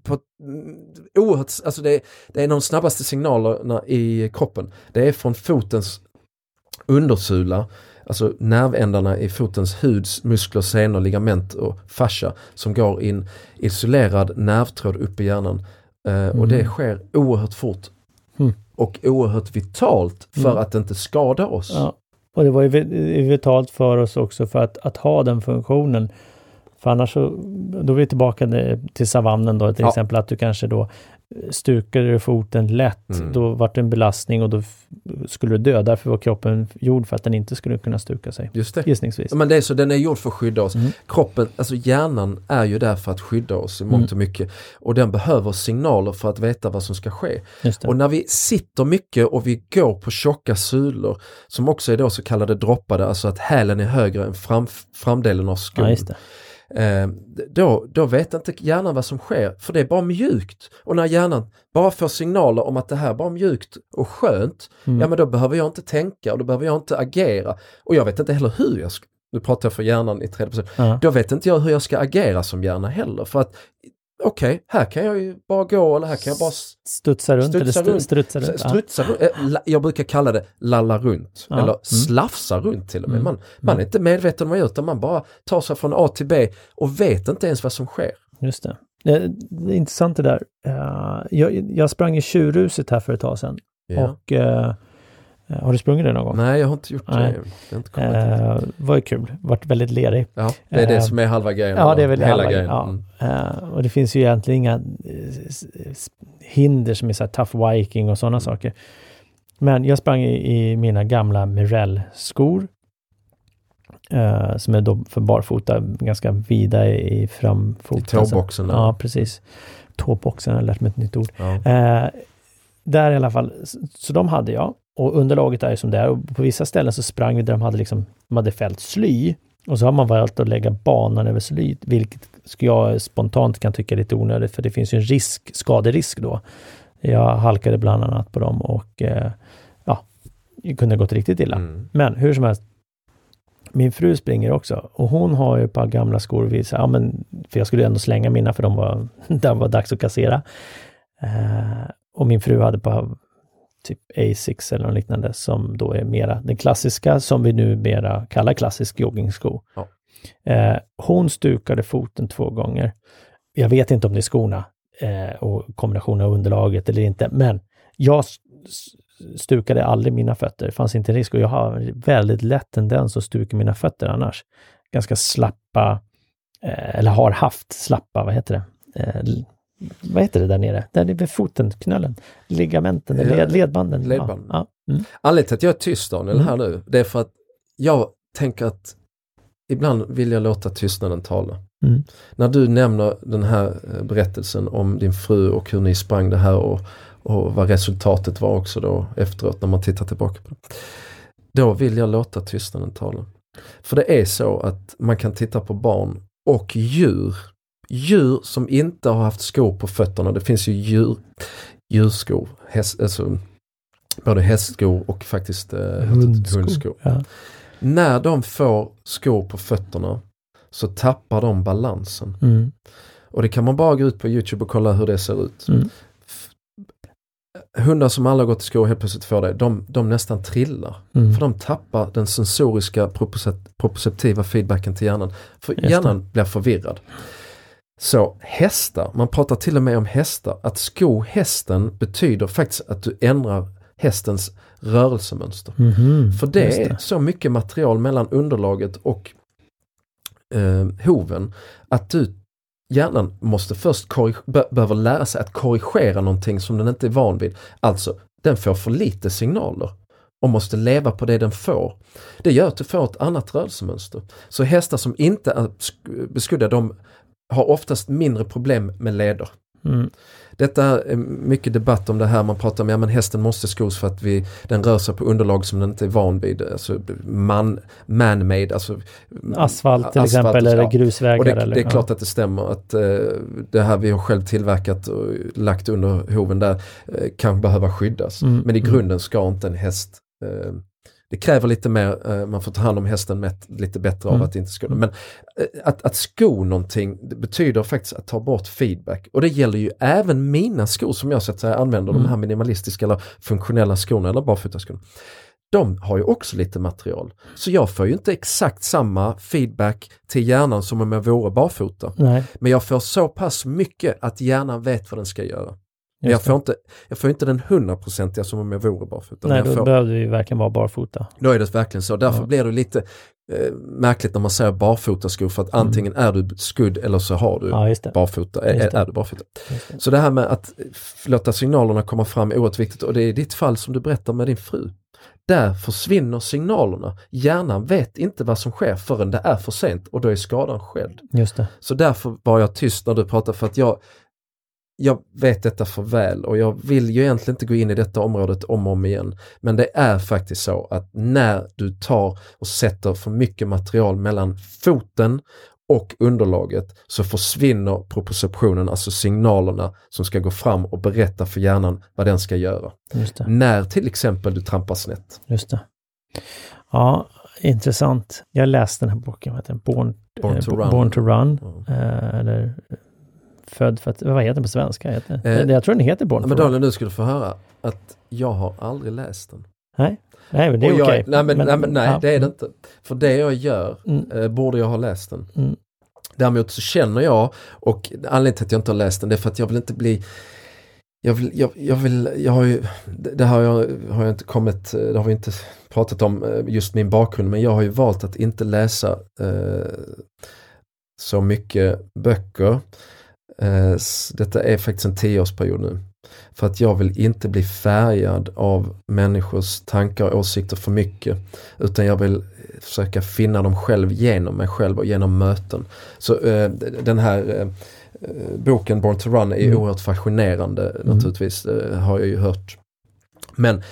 På mm, oerhört, alltså det, det är de snabbaste signalerna i kroppen. Det är från fotens undersula, alltså nervändarna i fotens hud, muskler, senor, ligament och fascia som går i en isolerad nervtråd upp i hjärnan. Eh, Och det sker oerhört fort Mm. och oerhört vitalt för Mm. att inte skada oss. Ja. Och det var ju vi- vitalt för oss också för att, att ha den funktionen. För annars så, då är vi tillbaka till savannen då till Ja. exempel att du kanske då stukade foten lätt, Mm. då vart det en belastning och då skulle du dö. Därför var kroppen gjord för att den inte skulle kunna stuka sig. Just det. Gissningsvis. Men det är så, den är gjord för att skydda oss. Mm. Kroppen, alltså hjärnan är ju där för att skydda oss i mångt Mm. och mycket. Och den behöver signaler för att veta vad som ska ske. Och när vi sitter mycket och vi går på tjocka sulor som också är då så kallade droppade, alltså att hälen är högre än fram, framdelen av skon. ja, då, då vet inte hjärnan vad som sker, för det är bara mjukt. Och när hjärnan bara får signaler om att det här är bara mjukt och skönt, Mm. ja men då behöver jag inte tänka och då behöver jag inte agera. Och jag vet inte heller hur jag ska, nu pratar jag för hjärnan i tredje person, Ja. då vet inte jag hur jag ska agera som hjärna heller. För att okej, här kan jag ju bara gå eller här kan jag bara Studsa runt studsa stu- runt. strutsa runt. Ja. strutsa runt. Eh, la- Jag brukar kalla det lalla runt Ja. eller Mm. slafsa runt till och med. Mm. Man, man är inte medveten om vad man gör utan man bara tar sig från A till B och vet inte ens vad som sker. Just det. Det, det är intressant det där. Eh, jag, jag sprang i tjurhuset här för ett tag sedan. Ja. Och eh, har du sprungit det någon gång? Nej, jag har inte gjort Nej. det. det inte. Eh, var ju kul. Vart väldigt lerig. Ja, det är det eh, som är halva grejen. Ja, det är väl hela grejen. Ja. Mm. Eh, och det finns ju egentligen inga eh, hinder som är så här tough viking och sådana saker. Men jag sprang i, i mina gamla Mirell-skor. eh, som är då för barfota, ganska vida i, i framfoten. I tåboxen. Ja, precis. Tåboxen, jag har lärt mig ett nytt ord. Ja. Eh, där i alla fall, så de hade jag. Och underlaget är som det är. Och på vissa ställen så sprang vi där de hade liksom, de hade fällt sly. Och så har man valt att lägga banan över sly, vilket jag spontant kan tycka är lite onödigt, för det finns ju en risk, skaderisk då. Jag halkade bland annat på dem och eh, ja, kunde gått riktigt illa. Mm. Men hur som helst, min fru springer också och hon har ju ett par gamla skor. Vi, sa, ja, men, för jag skulle ändå slänga mina för de var, det var dags att kassera. Eh, och min fru hade på typ A6 eller något liknande som då är mera den klassiska som vi nu mera kallar klassisk joggingsko. Ja. Eh, hon stukade foten två gånger. Jag vet inte om det är skorna eh, och kombinationen av underlaget eller inte, men jag stukade aldrig mina fötter. Det fanns inte risk och jag har väldigt lätt tendens att stuka mina fötter annars. Ganska slappa, eh, eller har haft slappa, vad heter det? Vad heter det där nere? Där nere vid foten, knölen, ligamenten, led, ledbanden. ledbanden. Ja, ja. Mm. Anledningen till att jag är tyst Daniel Mm. här nu, det är för att jag tänker att ibland vill jag låta tystnaden tala. Mm. När du nämner den här eh, berättelsen om din fru och hur ni sprang det här och, och vad resultatet var också då efteråt när man tittar tillbaka på det. Då vill jag låta tystnaden tala. För det är så att man kan titta på barn och djur. Djur som inte har haft skor på fötterna. Det finns ju djur, djurskor, häst, alltså, både hästskor och faktiskt eh, Hundskor. hundskor. Ja. När de får skor på fötterna så tappar de balansen. Mm. Och det kan man bara gå ut på Youtube och kolla hur det ser ut. Mm. Hundar som alla gått i skor helt plötsligt får det, de, de nästan trillar. Mm. För de tappar den sensoriska propriocept- proprioceptiva feedbacken till hjärnan. För Just det. hjärnan blir förvirrad. Så hästar, man pratar till och med om hästar, att sko hästen betyder faktiskt att du ändrar hästens rörelsemönster. Mhm, För det just är så mycket material mellan underlaget och eh, hoven att du hjärnan måste först be- behöver lära sig att korrigera någonting som den inte är van vid. Alltså, den får för lite signaler och måste leva på det den får. Det gör att du får ett annat rörelsemönster. Så hästar som inte är sk- beskodda de har oftast mindre problem med leder. Mm. Detta är mycket debatt om det här, man pratar om att ja, men hästen måste skos för att vi, den rör sig på underlag som den inte är van vid. Alltså man, man-made, alltså Asfalt till asfalt exempel så, eller ja. grusvägar. Och det, eller, det är ja. klart att det stämmer att eh, det här vi har själv tillverkat och lagt under hoven där eh, kan behöva skyddas. Mm, Men i mm. grunden ska inte en häst eh, det kräver lite mer, eh, man får ta hand om hästen med, lite bättre av Mm. att inte sko Men eh, att, att sko någonting betyder faktiskt att ta bort feedback. Och det gäller ju även mina skor som jag så att säga använder, Mm. de här minimalistiska eller funktionella skorna eller barfotaskorna. De har ju också lite material. Så jag får ju inte exakt samma feedback till hjärnan som om jag vore barfota. Nej, Men jag får så pass mycket att hjärnan vet vad den ska göra. Men jag får, inte, jag får inte den hundraprocentiga som om jag vore barfota. Nej, då får, behövde vi verkligen vara barfota. då är det verkligen så. Därför Ja. blir det lite eh, märkligt när man säger barfotaskor för att antingen är du skudd eller så har du Mm. Ja, barfota. Är, är du barfota. Det. Så det här med att låta signalerna komma fram är oerhört viktigt och det är i ditt fall som du berättar med din fru. Där försvinner signalerna. Hjärnan vet inte vad som sker förrän det är för sent och då är skadan skedd. Just det. Så därför var jag tyst när du pratade för att jag jag vet detta för väl och jag vill ju egentligen inte gå in i detta området om och om igen. Men det är faktiskt så att när du tar och sätter för mycket material mellan foten och underlaget så försvinner proprioceptionen, alltså signalerna som ska gå fram och berätta för hjärnan vad den ska göra. När till exempel du trampar snett. Just det. Ja, intressant. Jag läste den här boken, vad heter den? Born, Born eh, to Run. Born to Run. Ja. Eh, eller eh, Född för att, vad heter den på svenska? Heter, Eh, jag tror den heter Born Men. Daniel, nu ska du få höra att jag har aldrig läst den. Nej, nej men det är okej. Nej, men, nej, men, nej ja. det är det inte. För det jag gör Mm, eh, borde jag ha läst den. mm, Däremot så känner jag, och anledningen till att jag inte har läst den det är för att jag vill inte bli jag vill, jag, jag vill, jag har ju, det har jag, har jag inte kommit, eh, det har vi inte pratat om eh, just min bakgrund, men jag har ju valt att inte läsa eh, så mycket böcker. Eh, detta är faktiskt en tioårsperiod nu. För att jag vill inte bli färgad av människors tankar och åsikter för mycket. Utan jag vill försöka finna dem själv genom mig själv och genom möten. Så eh, den här eh, boken Born to Run är Mm. oerhört fascinerande naturligtvis, eh, har jag ju hört. Men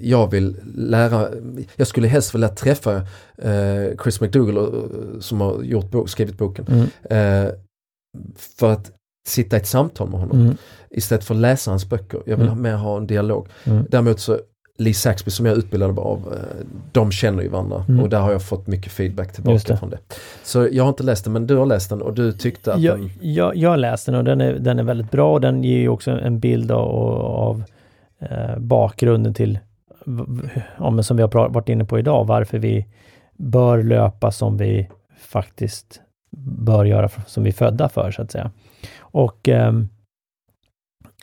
jag vill lära, jag skulle helst vilja träffa Chris McDougall som har gjort bo- skrivit boken. mm, för att sitta i ett samtal med honom mm, istället för att läsa hans böcker. Jag vill Mm. ha mer ha en dialog. mm. Däremot så Lee Saxby som jag är utbildad av, eh, de känner ju varandra Mm. och där har jag fått mycket feedback tillbaka det. från det. Så jag har inte läst den men du har läst den och du tyckte att Jag, den... jag, jag läste den och den är, den är väldigt bra och den ger ju också en bild av, av eh, bakgrunden till, ja, men som vi har varit inne på idag, varför vi bör löpa som vi faktiskt bör göra, som vi är födda för så att säga. Och ehm,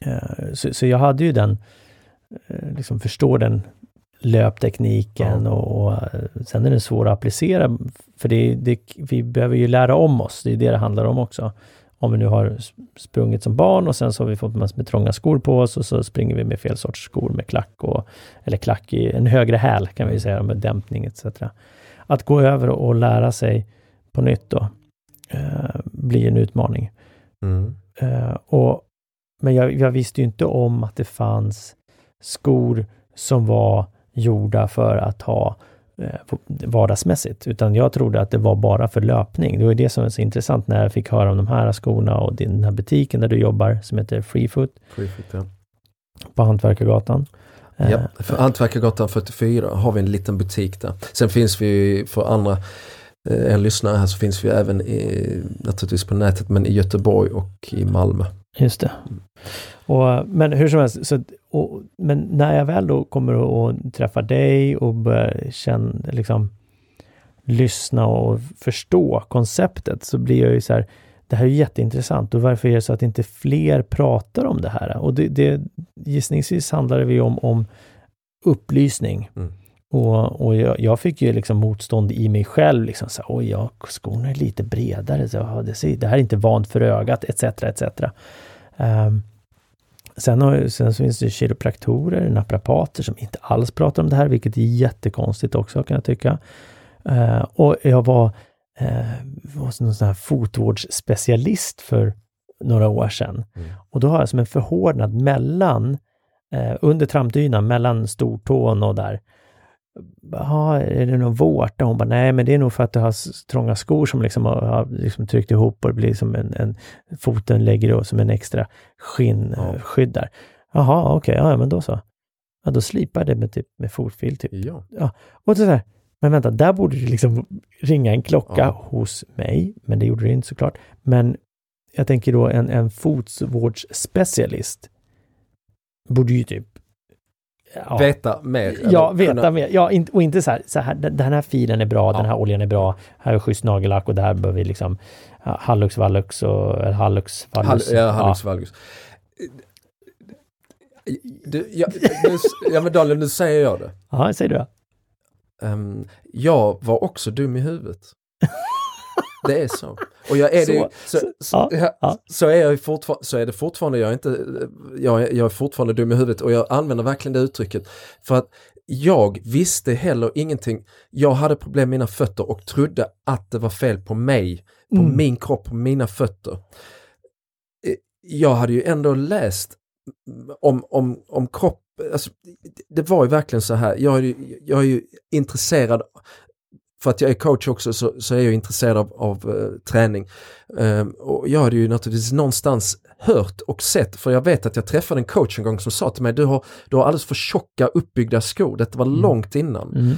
eh, så, så jag hade ju den, eh, liksom förstår den löptekniken Ja. och, och eh, sen är den svår att applicera för det, det, vi behöver ju lära om oss, det är det det handlar om också. Om vi nu har sprungit som barn och sen så har vi fått massor med trånga skor på oss och så springer vi med fel sorts skor med klack och, eller klack i en högre häl kan vi säga med dämpning etc. Att gå över och lära sig på nytt då eh, blir en utmaning. Mm. Eh, och, men jag, jag visste ju inte om att det fanns skor som var gjorda för att ha eh, vardagsmässigt, utan jag trodde att det var bara för löpning. Det var det som var så intressant när jag fick höra om de här skorna och den här butiken där du jobbar som heter Freefoot Freefoot, ja. på Hantverkargatan. Eh, Ja, för Hantverkargatan 44 har vi en liten butik där. Sen finns vi för andra eh, en lyssnare här så finns vi även i, naturligtvis på nätet men i Göteborg och i Malmö. Just det. Och, men hur som helst, så, och, men när jag väl då kommer och träffar dig och börjar känna, liksom, lyssna och förstå konceptet så blir jag ju så här, det här är jätteintressant och varför är det så att inte fler pratar om det här? Och det, det gissningsvis handlar det ju om, om upplysning. Mm. Och, och jag, jag fick ju liksom motstånd i mig själv. Liksom så, Oj, ja, skorna är lite bredare. Så, ja, det, ser, det här är inte vant för ögat, etc. etc. Um, sen, har, sen så finns det kiropraktorer, naprapater som inte alls pratar om det här, vilket är jättekonstigt också kan jag tycka. Uh, och jag var, uh, var någon sån här fotvårdsspecialist för några år sedan. Mm. Och då har jag som en förhårdnad mellan, uh, under trampdynan, mellan stortån och där, Jaha, är det någon vårta? Hon bara, nej men det är nog för att du har trånga skor som liksom har, har liksom tryckt ihop och det blir som en, en foten lägger då som en extra skinnskydd där. Jaha, okej, okay, ja men då så. Ja, då slipar det med, typ, med fotfil. Typ. Ja. ja. Och så där, men vänta, där borde det liksom ringa en klocka Ja. hos mig, men det gjorde det inte såklart. Men jag tänker då en, en fotvårdsspecialist borde ju typ ja, Veta mer. Ja, veta kunna- mer. Ja, och inte så här, så här, den här filen är bra, Ja. den här oljan är bra, här är schysst nagellack och där bör vi liksom ja, Hallux Vallux och eller Hallux Hall, Vallus. ja, Hallux Valgus. Du, ja, nu, ja men Daniel, nu säger jag det. Ja, säger du det? Ehm, jag var också dum i huvudet. Det är så. Och jag är det ju, Så- så, så, ja, ja, så är jag fortfarande, så är det fortfarande, jag är inte, jag är, jag är fortfarande dum i huvudet och jag använder verkligen det uttrycket. För att jag visste heller ingenting. Jag hade problem med mina fötter och trodde att det var fel på mig, på Mm. min kropp, på mina fötter. Eh, Jag hade ju ändå läst om, om, om kropp, alltså, det var ju verkligen så här, jag är ju, jag är ju intresserad för att jag är coach också så, så är jag intresserad av, av eh, träning. Ehm, och jag hade ju naturligtvis någonstans hört och sett, för jag vet att jag träffade en coach en gång som sa till mig, du har, du har alldeles för tjocka uppbyggda skor, detta var långt innan. Mm.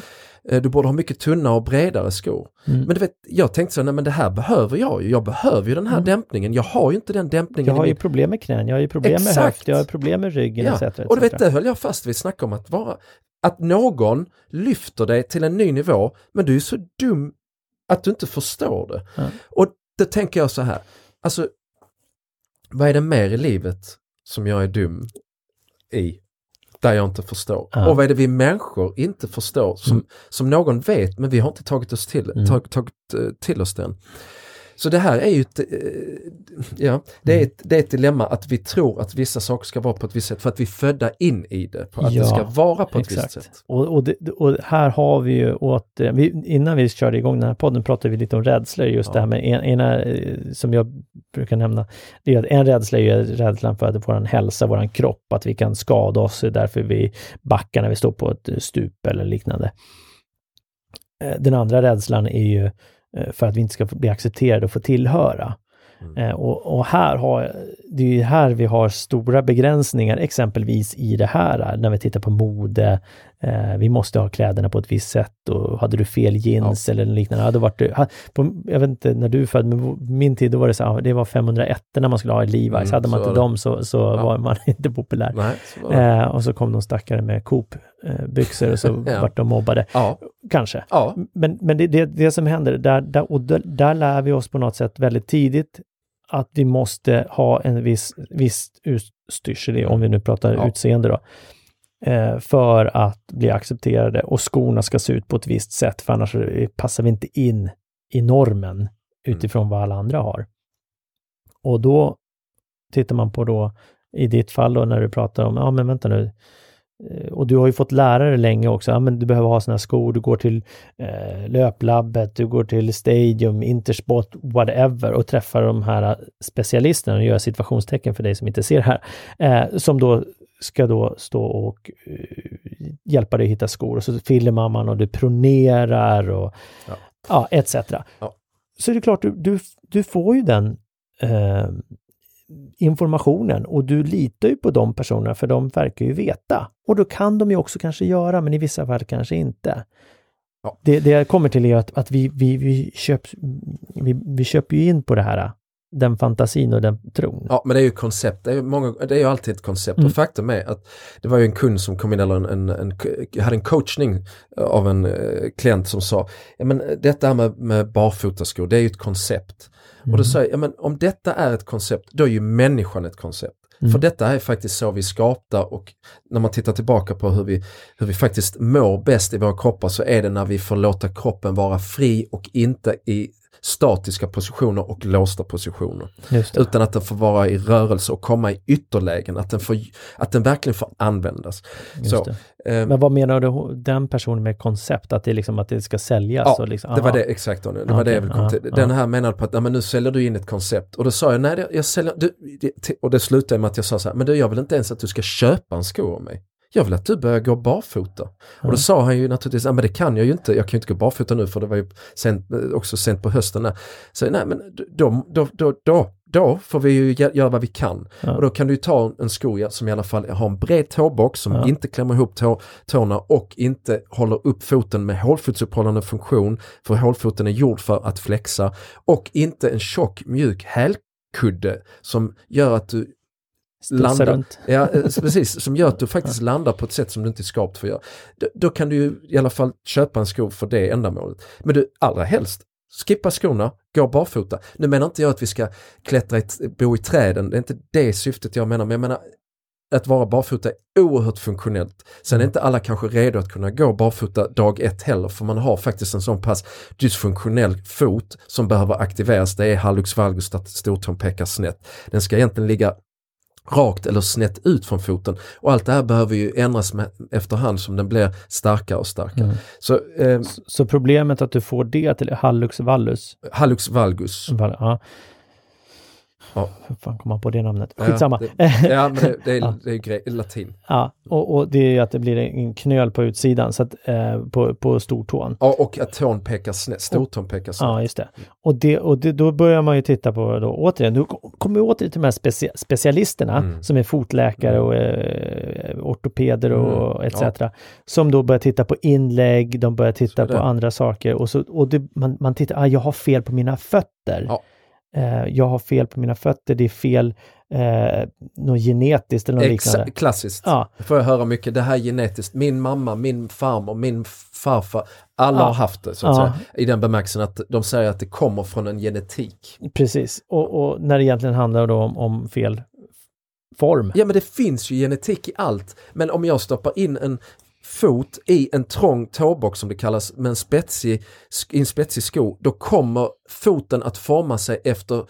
Eh, du borde ha mycket tunnare och bredare skor. Mm. Men du vet, jag tänkte så, nej men det här behöver jag ju, jag behöver ju den här Mm. dämpningen, jag har ju inte den dämpningen Jag har ju problem med knän, jag har ju problem med Exakt. höft, jag har problem med ryggen etc. Ja, etc. och du vet det höll jag fast vid, snacka om att vara, att någon lyfter dig till en ny nivå, men du är så dum att du inte förstår det. Ja. Och då tänker jag så här, alltså vad är det mer i livet som jag är dum i? Där jag inte förstår. Ja. Och vad är det vi människor inte förstår som, Mm. som någon vet men vi har inte tagit oss till, Mm. tag, tagit eh, till oss den. Så det här är ju ett, eh, ja, det är, ett, det är ett dilemma att vi tror att vissa saker ska vara på ett visst sätt för att vi är födda in i det, på att Ja, det ska vara på ett Exakt. visst sätt. Och, och, det, och här har vi ju åt, eh, vi, innan vi körde igång den här podden pratade vi lite om rädslor, just Ja. det här med en, ena eh, som jag brukar nämna, det är att en rädsla är ju rädslan för att vår hälsa, vår kropp, att vi kan skada oss, det är därför vi backar när vi står på ett stup eller liknande. Den andra rädslan är ju för att vi inte ska bli accepterade och få tillhöra. Mm. Eh, Och, och här har, det är ju här vi har stora begränsningar, exempelvis i det här, när vi tittar på mode. Eh, vi måste ha kläderna på ett visst sätt och hade du fel jeans eller liknande, hade varit, på, jag vet inte när du är född, men min tid då var det så här, det var 501 när man skulle ha i Levi's. Mm, hade man inte dem så, så Ja. var man inte populär. Nej, så. Eh, och så kom de stackare med Coop-byxor och så Ja. vart de mobbade. Ja, Kanske. ja, Men, men det, det, det som händer, där, där, och där, där lär vi oss på något sätt väldigt tidigt att vi måste ha en viss, viss utstyrsel, om vi nu pratar Ja. utseende då, eh, för att bli accepterade och skorna ska se ut på ett visst sätt, för annars passar vi inte in i normen utifrån vad alla andra har. Och då tittar man på då, i ditt fall då när du pratar om, ja men vänta nu, Eh, och du har ju fått lära dig länge också, ja men du behöver ha här skor, du går till eh, löplabbet, du går till Stadium, Intersport, whatever och träffar de här specialisterna och gör situationstecken för dig som inte ser här, eh, som då ska då stå och eh, hjälpa dig hitta skor och så filmar man och du pronerar och Ja. ja, etc. Ja. Så är det klart, du, du, du får ju den eh, informationen och du litar ju på de personerna för de verkar ju veta. Och då kan de ju också kanske göra, men i vissa fall kanske inte. Ja. Det, det jag kommer till är att, att vi, vi, vi, köp, vi, vi köper ju in på det här, den fantasin och den tron. ja, men det är ju koncept, det är ju, många, det är ju alltid ett koncept Mm. och faktum är att det var ju en kund som kom in, eller en, en, en, hade en coachning av en eh, klient som sa, ja men detta här med, med barfotaskor, det är ju ett koncept. Och då Mm. sa jag, ja men om detta är ett koncept, då är ju människan ett koncept. Mm. För detta är faktiskt så vi skapar och när man tittar tillbaka på hur vi, hur vi faktiskt mår bäst i våra kroppar så är det när vi får låta kroppen vara fri och inte i statiska positioner och låsta positioner. Utan att den får vara i rörelse och komma i ytterlägen, att den, får, att den verkligen får användas. Så, eh, Men vad menar du den personen med koncept, att det, liksom, att det ska säljas? Ja, liksom, det var det exakt. Det var okay, det jag ville komma till. Den här menade på att men nu säljer du in ett koncept och då sa jag nej, jag säljer, du, och det slutade med att jag sa så här, men du, jag vill inte ens att du ska köpa en sko av mig jag vill att du börjar gå barfota. Mm. Och då sa han ju naturligtvis, men det kan jag ju inte, jag kan ju inte gå barfota nu för det var ju sent, också sent på hösten. Där. Så nej men då, då, då, då, då får vi ju göra vad vi kan. Ja. Och då kan du ta en sko som i alla fall har en bred tåbox som ja. inte klämmer ihop tå, tårna och inte håller upp foten med hålfotsuppehållande funktion. För hålfoten är gjord för att flexa. Och inte en tjock mjuk hälkudde som gör att du landa, runt. Ja, eh, precis, som gör att du faktiskt landar på ett sätt som du inte är skapt för att göra. Då, då, kan du ju i alla fall köpa en sko för det ändamålet. Men du, allra helst, skippa skorna, gå barfota. Nu menar inte jag att vi ska klättra, ett, bo i träden, det är inte det syftet jag menar, men jag menar att vara barfota är oerhört funktionellt. Sen är mm. inte alla kanske redo att kunna gå barfota dag ett heller för man har faktiskt en sån pass dysfunktionell fot som behöver aktiveras. Det är hallux valgus att stortån pekar snett. Den ska egentligen ligga rakt eller snett ut från foten. Och allt det här behöver ju ändras med, efterhand som den blir starkare och starkare. Mm. Så, eh, så, problemet att du får det till hallux valgus? Hallux valgus. Val, ja. Ja. Hur fan kom man på det namnet? Skitsamma. Ja, det, ja men det, det är, ja. det är grej, latin. Ja, och, och, det är ju att det blir en knöl på utsidan så att, eh, på, på stortån. Ja, och att tån pekar snett, stortån pekar snett. Ja, just det. Och, det, och det, då börjar man ju titta på, då, återigen, nu kommer vi åter till de här specia specialisterna mm. som är fotläkare och eh, ortopeder och mm. etc. Ja. Som då börjar titta på inlägg, de börjar titta på andra saker och, så, och det, man, man tittar, ah, jag har fel på mina fötter. Ja eh, jag har fel på mina fötter, det är fel eh, något genetiskt eller något Exa liknande. Klassiskt. Ja. Det får jag höra mycket, det här är genetiskt. Min mamma, min farmor, min farfar, alla ja. har haft det så att ja. säga. I den bemärkelsen att de säger att det kommer från en genetik. Precis, och, och när det egentligen handlar då om, om fel form. Ja men det finns ju genetik i allt. Men om jag stoppar in en fot i en trång tåbox som det kallas med en spetsig, en spetsig sko, då kommer foten att forma sig efter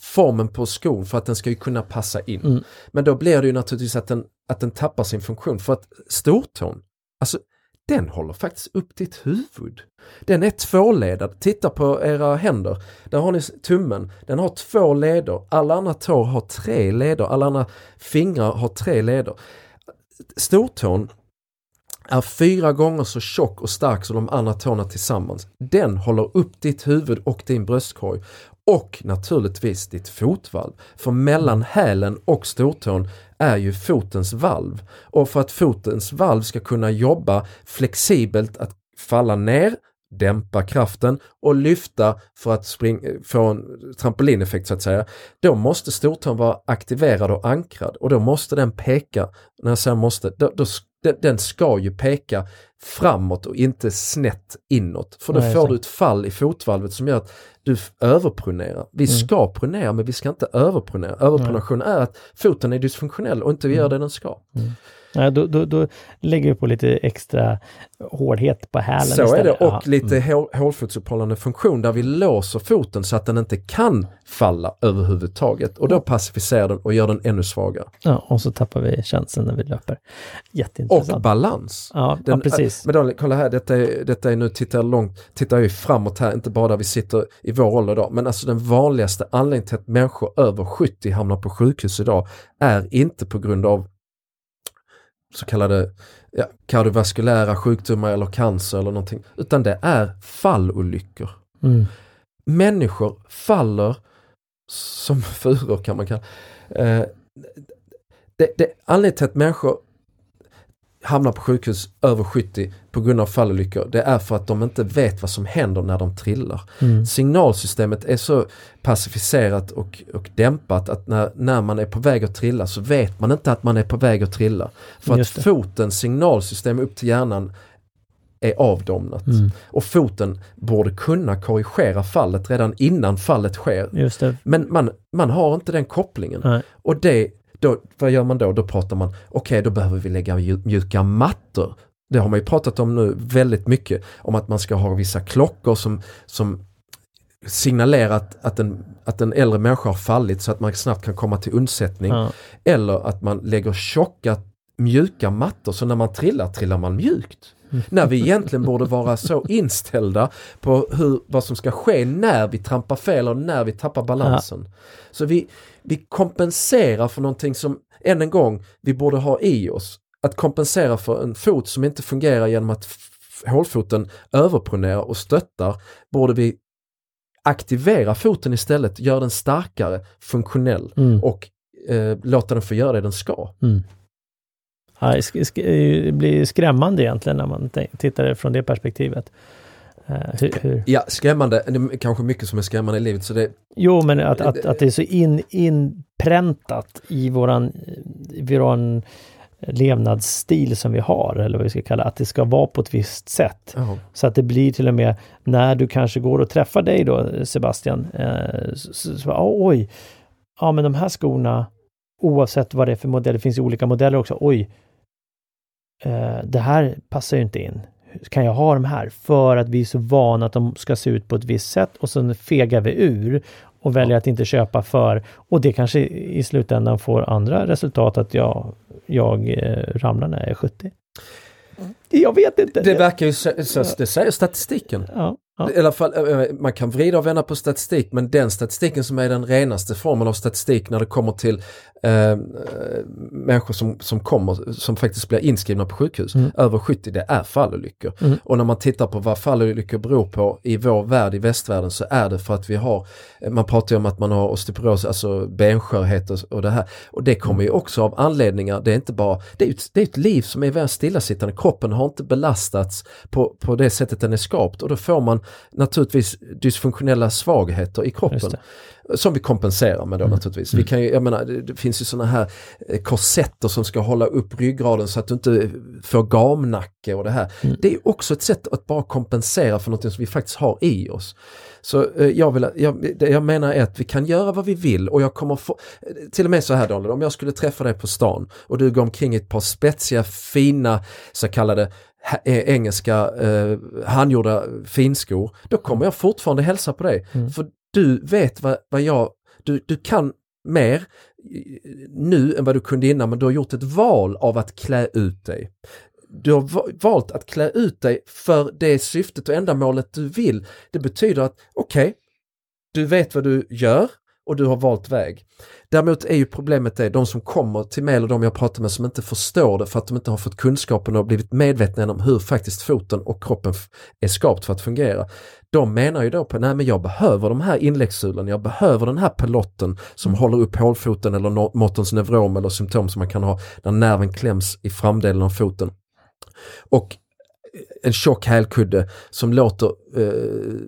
formen på skon för att den ska ju kunna passa in. Mm. Men då blir det ju naturligtvis att den, att den tappar sin funktion för att stortån, alltså den håller faktiskt upp ditt huvud. Den är tvåledad. Titta på era händer. Där har ni tummen. Den har två leder. Alla andra tår har tre leder. Alla andra fingrar har tre leder. Stortån är fyra gånger så tjock och stark som de andra tårna tillsammans. Den håller upp ditt huvud och din bröstkorg och naturligtvis ditt fotvalv. För mellan hälen och stortån är ju fotens valv. Och för att fotens valv ska kunna jobba flexibelt att falla ner, dämpa kraften och lyfta för att spring, få en trampolineffekt så att säga. Då måste stortån vara aktiverad och ankrad och då måste den peka, när jag säger måste, då, då den, den ska ju peka framåt och inte snett inåt. För då Nej, får du ett fall i fotvalvet som gör att du överpronerar. Vi mm. ska pronera men vi ska inte överpronera. Överpronation är att foten är dysfunktionell och inte gör mm. det den ska. Mm. Ja, då, då, då lägger vi på lite extra hårdhet på hälen Så istället. är det och ja. lite mm. hålfotsuppehållande funktion där vi låser foten så att den inte kan falla överhuvudtaget och då pacificerar den och gör den ännu svagare. Ja, och så tappar vi känslan när vi löper. Jätteintressant. Och balans. Ja, den, ja precis. Men då, kolla här, detta är, detta är nu, tittar jag långt, tittar jag framåt här, inte bara där vi sitter i vår ålder idag, men alltså den vanligaste anledningen till att människor över 70 hamnar på sjukhus idag är inte på grund av så kallade ja, kardiovaskulära sjukdomar eller cancer eller någonting. Utan det är fallolyckor. Mm. Människor faller som furor kan man kalla eh, det. det anledningen till att människor hamnar på sjukhus över 70 på grund av fallolyckor, det är för att de inte vet vad som händer när de trillar. Mm. Signalsystemet är så pacificerat och, och dämpat att när, när man är på väg att trilla så vet man inte att man är på väg att trilla. För att fotens signalsystem upp till hjärnan är avdomnat. Mm. Och foten borde kunna korrigera fallet redan innan fallet sker. Men man, man har inte den kopplingen. Nej. Och det då, vad gör man då? Då pratar man, okej okay, då behöver vi lägga mjuka mattor. Det har man ju pratat om nu väldigt mycket, om att man ska ha vissa klockor som, som signalerar att, att, en, att en äldre människa har fallit så att man snabbt kan komma till undsättning. Ja. Eller att man lägger tjocka mjuka mattor så när man trillar trillar man mjukt. När vi egentligen borde vara så inställda på hur, vad som ska ske när vi trampar fel och när vi tappar balansen. Ja. Så vi, vi kompenserar för någonting som, än en gång, vi borde ha i oss. Att kompensera för en fot som inte fungerar genom att hålfoten överpronerar och stöttar, borde vi aktivera foten istället, göra den starkare, funktionell mm. och eh, låta den få göra det den ska. Mm. Ja, det blir skrämmande egentligen när man tittar från det perspektivet. Uh, hur, hur? Ja, skrämmande. Det är kanske mycket som är skrämmande i livet. Så det, jo, men att, att, att det är så in, inpräntat i våran, våran levnadsstil som vi har, eller vad vi ska kalla att det ska vara på ett visst sätt. Oh. Så att det blir till och med när du kanske går och träffar dig då Sebastian, eh, så, så, så, oj, ja men de här skorna, oavsett vad det är för modell, det finns ju olika modeller också, oj, eh, det här passar ju inte in. Kan jag ha de här? För att vi är så vana att de ska se ut på ett visst sätt och sen fegar vi ur och väljer att inte köpa för och det kanske i slutändan får andra resultat att jag, jag eh, ramlar när jag är 70. Mm. Jag vet inte. Det verkar ju så, så det säger statistiken. Ja. Ja. I alla fall, eh, eh, man kan vrida och vända på statistik men den statistiken som är den renaste formen av statistik när det kommer till eh, människor som, som kommer, som faktiskt blir inskrivna på sjukhus, mm. över 70, det är fallolyckor. Mm. Och när man tittar på vad fallolyckor beror på i vår värld, i västvärlden, så är det för att vi har, man pratar ju om att man har osteoporos, alltså benskörhet och, och det här. Och det kommer ju också av anledningar, det är inte bara, det är ett, det är ett liv som är väldigt stillasittande, kroppen har inte belastats på, på det sättet den är skapt och då får man naturligtvis dysfunktionella svagheter i kroppen. Som vi kompenserar med då mm. naturligtvis. Vi kan ju, jag menar, det finns ju sådana här eh, korsetter som ska hålla upp ryggraden så att du inte får gamnacke och det här. Mm. Det är också ett sätt att bara kompensera för något som vi faktiskt har i oss. Så eh, jag, vill, jag, jag menar är att vi kan göra vad vi vill och jag kommer få, till och med så här Daniel, om jag skulle träffa dig på stan och du går omkring i ett par spetsiga fina så kallade Eh, engelska eh, handgjorda finskor, då kommer mm. jag fortfarande hälsa på dig. Mm. För du vet vad, vad jag, du, du kan mer nu än vad du kunde innan men du har gjort ett val av att klä ut dig. Du har valt att klä ut dig för det syftet och ändamålet du vill. Det betyder att okej, okay, du vet vad du gör och du har valt väg. Däremot är ju problemet det, de som kommer till mig eller de jag pratar med som inte förstår det för att de inte har fått kunskapen och blivit medvetna om hur faktiskt foten och kroppen är skapt för att fungera. De menar ju då på, nej men jag behöver de här inläggssulan, jag behöver den här pelotten som mm. håller upp hålfoten eller måttens neurom eller symptom som man kan ha när nerven kläms i framdelen av foten. Och en tjock hälkudde som låter, eh,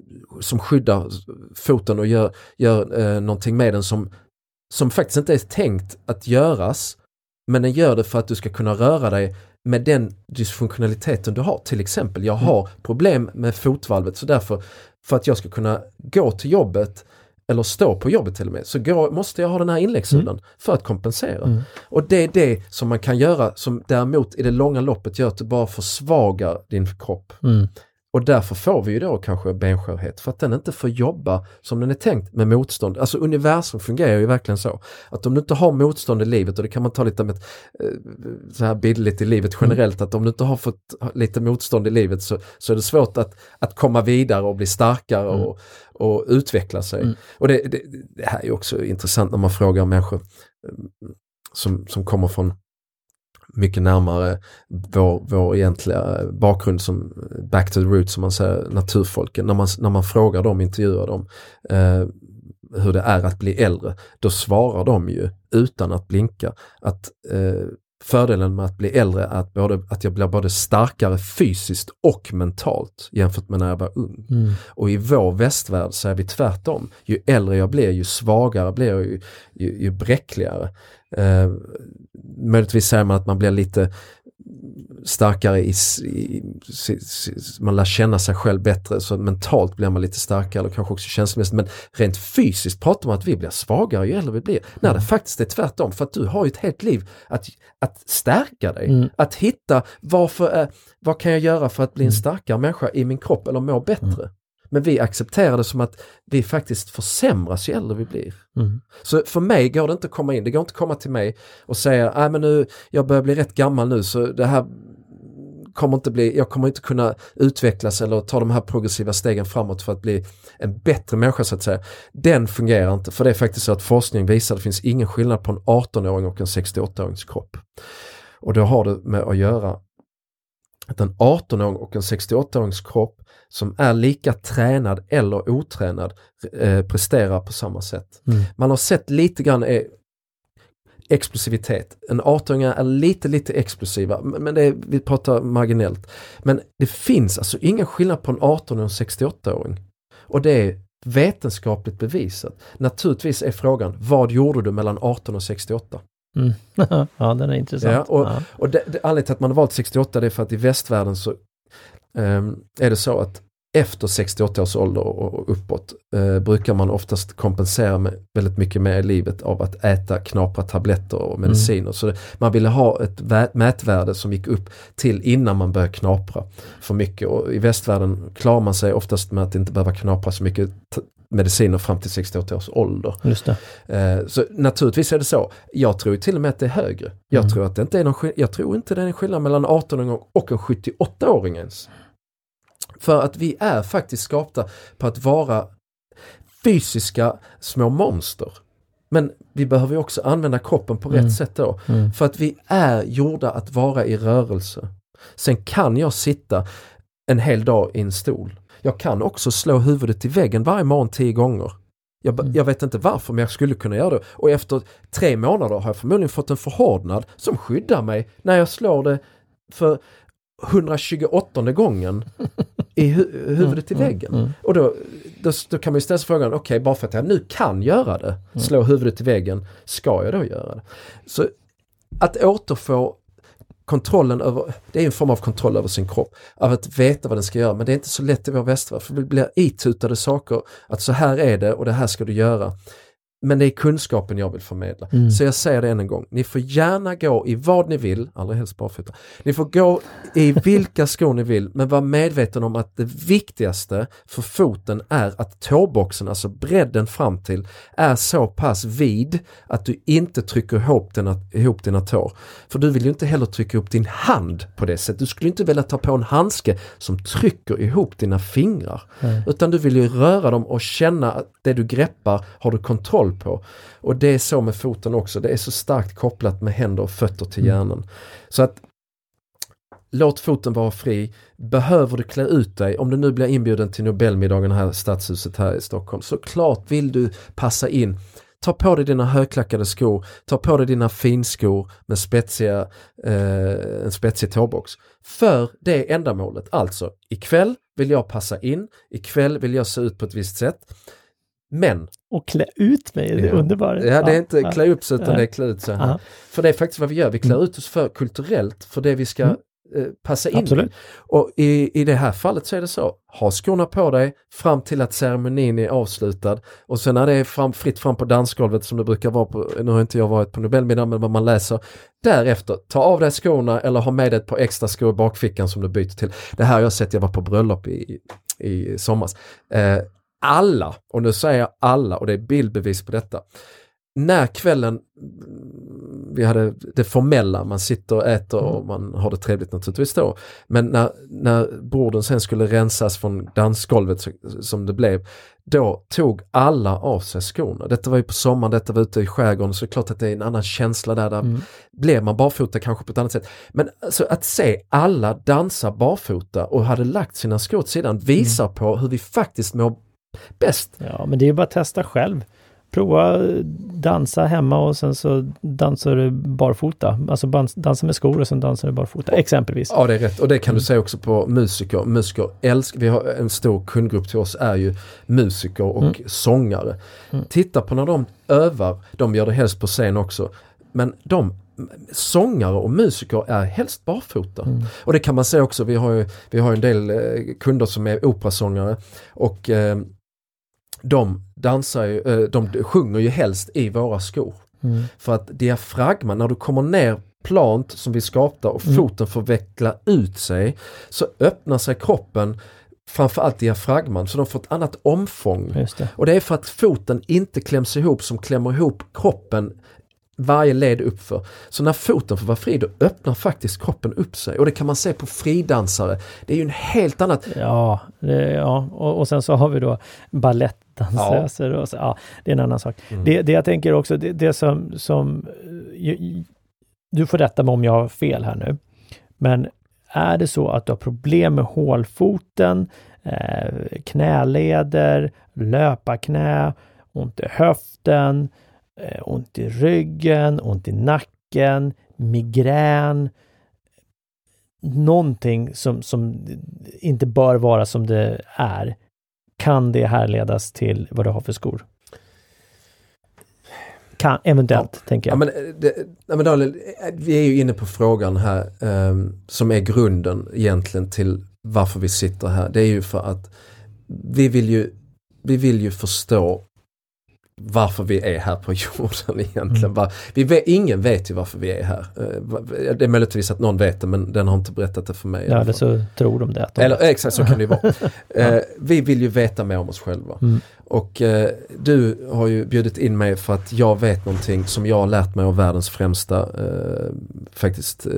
som skyddar foten och gör, gör eh, någonting med den som som faktiskt inte är tänkt att göras men den gör det för att du ska kunna röra dig med den dysfunktionaliteten du har. Till exempel, jag har mm. problem med fotvalvet så därför för att jag ska kunna gå till jobbet eller stå på jobbet till och med så går, måste jag ha den här inläggssulan mm. för att kompensera. Mm. Och det är det som man kan göra som däremot i det långa loppet gör att du bara försvagar din kropp. Mm. Och därför får vi ju då kanske benskörhet för att den inte får jobba som den är tänkt med motstånd. Alltså universum fungerar ju verkligen så. Att om du inte har motstånd i livet och det kan man ta lite med eh, så här bildligt i livet generellt att om du inte har fått lite motstånd i livet så, så är det svårt att, att komma vidare och bli starkare mm. och, och utveckla sig. Mm. Och det, det, det, här är också intressant när man frågar människor eh, som, som kommer från mycket närmare vår, vår egentliga bakgrund som back to the roots som man säger, naturfolken. När man, när man frågar dem, intervjuar dem eh, hur det är att bli äldre, då svarar de ju utan att blinka att eh, fördelen med att bli äldre är att, både, att jag blir både starkare fysiskt och mentalt jämfört med när jag var ung. Mm. Och i vår västvärld så är vi tvärtom. Ju äldre jag blir, ju svagare blir jag, ju, ju, ju bräckligare. Eh, möjligtvis säger man att man blir lite starkare i, i, i, man lär känna sig själv bättre så mentalt blir man lite starkare eller kanske också känslomässigt men rent fysiskt pratar man att vi blir svagare ju äldre vi blir. När det faktiskt är tvärtom för att du har ju ett helt liv att, att stärka dig. Mm. Att hitta varför, vad kan jag göra för att bli en starkare människa i min kropp eller må bättre. Men vi accepterar det som att vi faktiskt försämras ju äldre vi blir. Mm. Så för mig går det inte att komma in, det går inte att komma till mig och säga, nej men nu, jag börjar bli rätt gammal nu så det här kommer inte bli, jag kommer inte kunna utvecklas eller ta de här progressiva stegen framåt för att bli en bättre människa så att säga. Den fungerar inte för det är faktiskt så att forskning visar att det finns ingen skillnad på en 18-åring och en 68-årings kropp. Och då har det med att göra att en 18-åring och en 68-årings kropp som är lika tränad eller otränad eh, presterar på samma sätt. Mm. Man har sett lite grann eh, explosivitet. En 18-åring är lite, lite explosiva, men det är, vi pratar marginellt. Men det finns alltså ingen skillnad på en 18 och en 68-åring. Och det är vetenskapligt bevisat. Naturligtvis är frågan, vad gjorde du mellan 18 och 68? Mm. ja, den är intressant. Ja, och, Ja. och det, det, anledningen till att man har valt 68 det är för att i västvärlden så ehm, är det så att efter 68 års ålder och, uppåt eh, brukar man oftast kompensera med väldigt mycket mer i livet av att äta knapra tabletter och mediciner. Så det, man ville ha ett vä- mätvärde som gick upp till innan man började knapra för mycket och i västvärlden klarar man sig oftast med att inte behöva knapra så mycket t- mediciner fram till 68 års ålder. Eh, Så naturligtvis är det så. Jag tror till och med att det är högre. Jag Mm. tror att det inte är någon Jag tror inte det är en skillnad mellan en 18-åring och en 78-åring ens. För att vi är faktiskt skapta på att vara fysiska små monster. Men vi behöver också använda kroppen på Mm. rätt sätt då. Mm. För att vi är gjorda att vara i rörelse. Sen kan jag sitta en hel dag i en stol. Jag kan också slå huvudet i väggen varje morgon tio gånger. Jag, Mm. jag vet inte varför men jag skulle kunna göra det. Och efter tre månader har jag förmodligen fått en förhårdnad som skyddar mig när jag slår det för 128 gången i hu- huvudet i Mm, väggen. mm. Och då, då, då kan man ju ställa sig frågan, okej bara för att jag nu kan göra det, slå huvudet i väggen, ska jag då göra det? Så att återfå kontrollen över, det är en form av kontroll över sin kropp, av att veta vad den ska göra, men det är inte så lätt i vår västvärld, för vi blir itutade saker, att så här är det och det här ska du göra. Men det är kunskapen jag vill förmedla. Mm. Så jag säger det än en gång, ni får gärna gå i vad ni vill, allra helst barfota. Ni får gå i vilka skor ni vill, men var medveten om att det viktigaste för foten är att tåboxen, alltså bredden fram till, är så pass vid att du inte trycker ihop dina, ihop dina tår. För du vill ju inte heller trycka ihop din hand på det sättet. Du skulle inte vilja ta på en handske som trycker ihop dina fingrar. Nej. Utan du vill ju röra dem och känna att det du greppar har du kontroll på. Och det är så med foten också, det är så starkt kopplat med händer och fötter till Mm. hjärnan. Så att låt foten vara fri. Behöver du klä ut dig, om du nu blir inbjuden till Nobelmiddagen här i Stadshuset här i Stockholm, så klart vill du passa in. Ta på dig dina högklackade skor, ta på dig dina finskor med spetsiga, eh, en spetsig tåbox. För det ändamålet, alltså ikväll vill jag passa in, ikväll vill jag se ut på ett visst sätt. Men, Och klä ut mig, det är Ja. underbart. ja det är inte ja. klä upp sig utan Ja. det är klä ut sig. För det är faktiskt vad vi gör, vi klär ut oss för kulturellt för det vi ska Mm. eh, passa in. Absolut. Och i, i det här fallet så är det så, ha skorna på dig fram till att ceremonin är avslutad och sen när det är fram, fritt fram på dansgolvet som det brukar vara på, nu har inte jag varit på Nobelmiddagen men vad man läser, därefter ta av dig skorna eller ha med dig ett par extra skor i bakfickan som du byter till. Det här har jag sett, jag var på bröllop i, i somras. Eh, alla, och nu säger jag alla och det är bildbevis på detta, när kvällen, vi hade det formella, man sitter och äter och man har det trevligt naturligtvis då. Men när, när borden sen skulle rensas från dansgolvet som det blev, då tog alla av sig skorna. Detta var ju på sommaren, detta var ute i skärgården, så det är klart att det är en annan känsla där. där Mm. Blev man barfota kanske på ett annat sätt. Men alltså, att se alla dansa barfota och hade lagt sina skor åt sidan visar på hur vi faktiskt mår bäst. Ja, men det är ju bara att testa själv. Prova eh, dansa hemma och sen så dansar du barfota. Alltså dansa med skor och sen dansar du barfota, exempelvis. Ja det är rätt och det kan du säga också på musiker. Musiker älskar, vi har en stor kundgrupp till oss är ju musiker och Mm. sångare. Mm. Titta på när de övar, de gör det helst på scen också, men de sångare och musiker är helst barfota. Mm. Och det kan man säga också, vi har ju, vi har en del eh, kunder som är operasångare och eh, de dansar ju, eh, de sjunger ju helst i våra skor. Mm. För att diafragman, när du kommer ner plant som vi skapar och mm. foten får veckla ut sig så öppnar sig kroppen framförallt diafragman så de får ett annat omfång. Det. Och det är för att foten inte kläms ihop som klämmer ihop kroppen varje led uppför. Så när foten får vara fri då öppnar faktiskt kroppen upp sig och det kan man se på fridansare. Det är ju en helt annat... Ja, det, ja. Och, och sen så har vi då balettdansöser ja. så, ja, det är en annan sak. Mm. Det, det jag tänker också, det, det som, som du får rätta mig om jag har fel här nu. Men är det så att du har problem med hålfoten, eh, knäleder, löparknä, ont i höften, eh, ont i ryggen, ont i nacken, migrän, någonting som, som inte bör vara som det är, kan det härledas till vad du har för skor? Kan, eventuellt, ja. tänker jag. Ja, men, eh, det, ja, men Daniel, eh, vi är ju inne på frågan här um, som är grunden egentligen till varför vi sitter här. Det är ju för att vi vill ju, vi vill ju förstå varför vi är här på jorden egentligen. Mm. Vi vet, ingen vet ju varför vi är här. Eh, det är möjligtvis att någon vet det men den har inte berättat det för mig. Ja, eller så tror de det. De eller, exakt, så kan det ju vara. ja. Vi vill ju veta mer om oss själva. Mm. Och eh, du har ju bjudit in mig för att jag vet någonting som jag har lärt mig av världens främsta eh, faktiskt eh,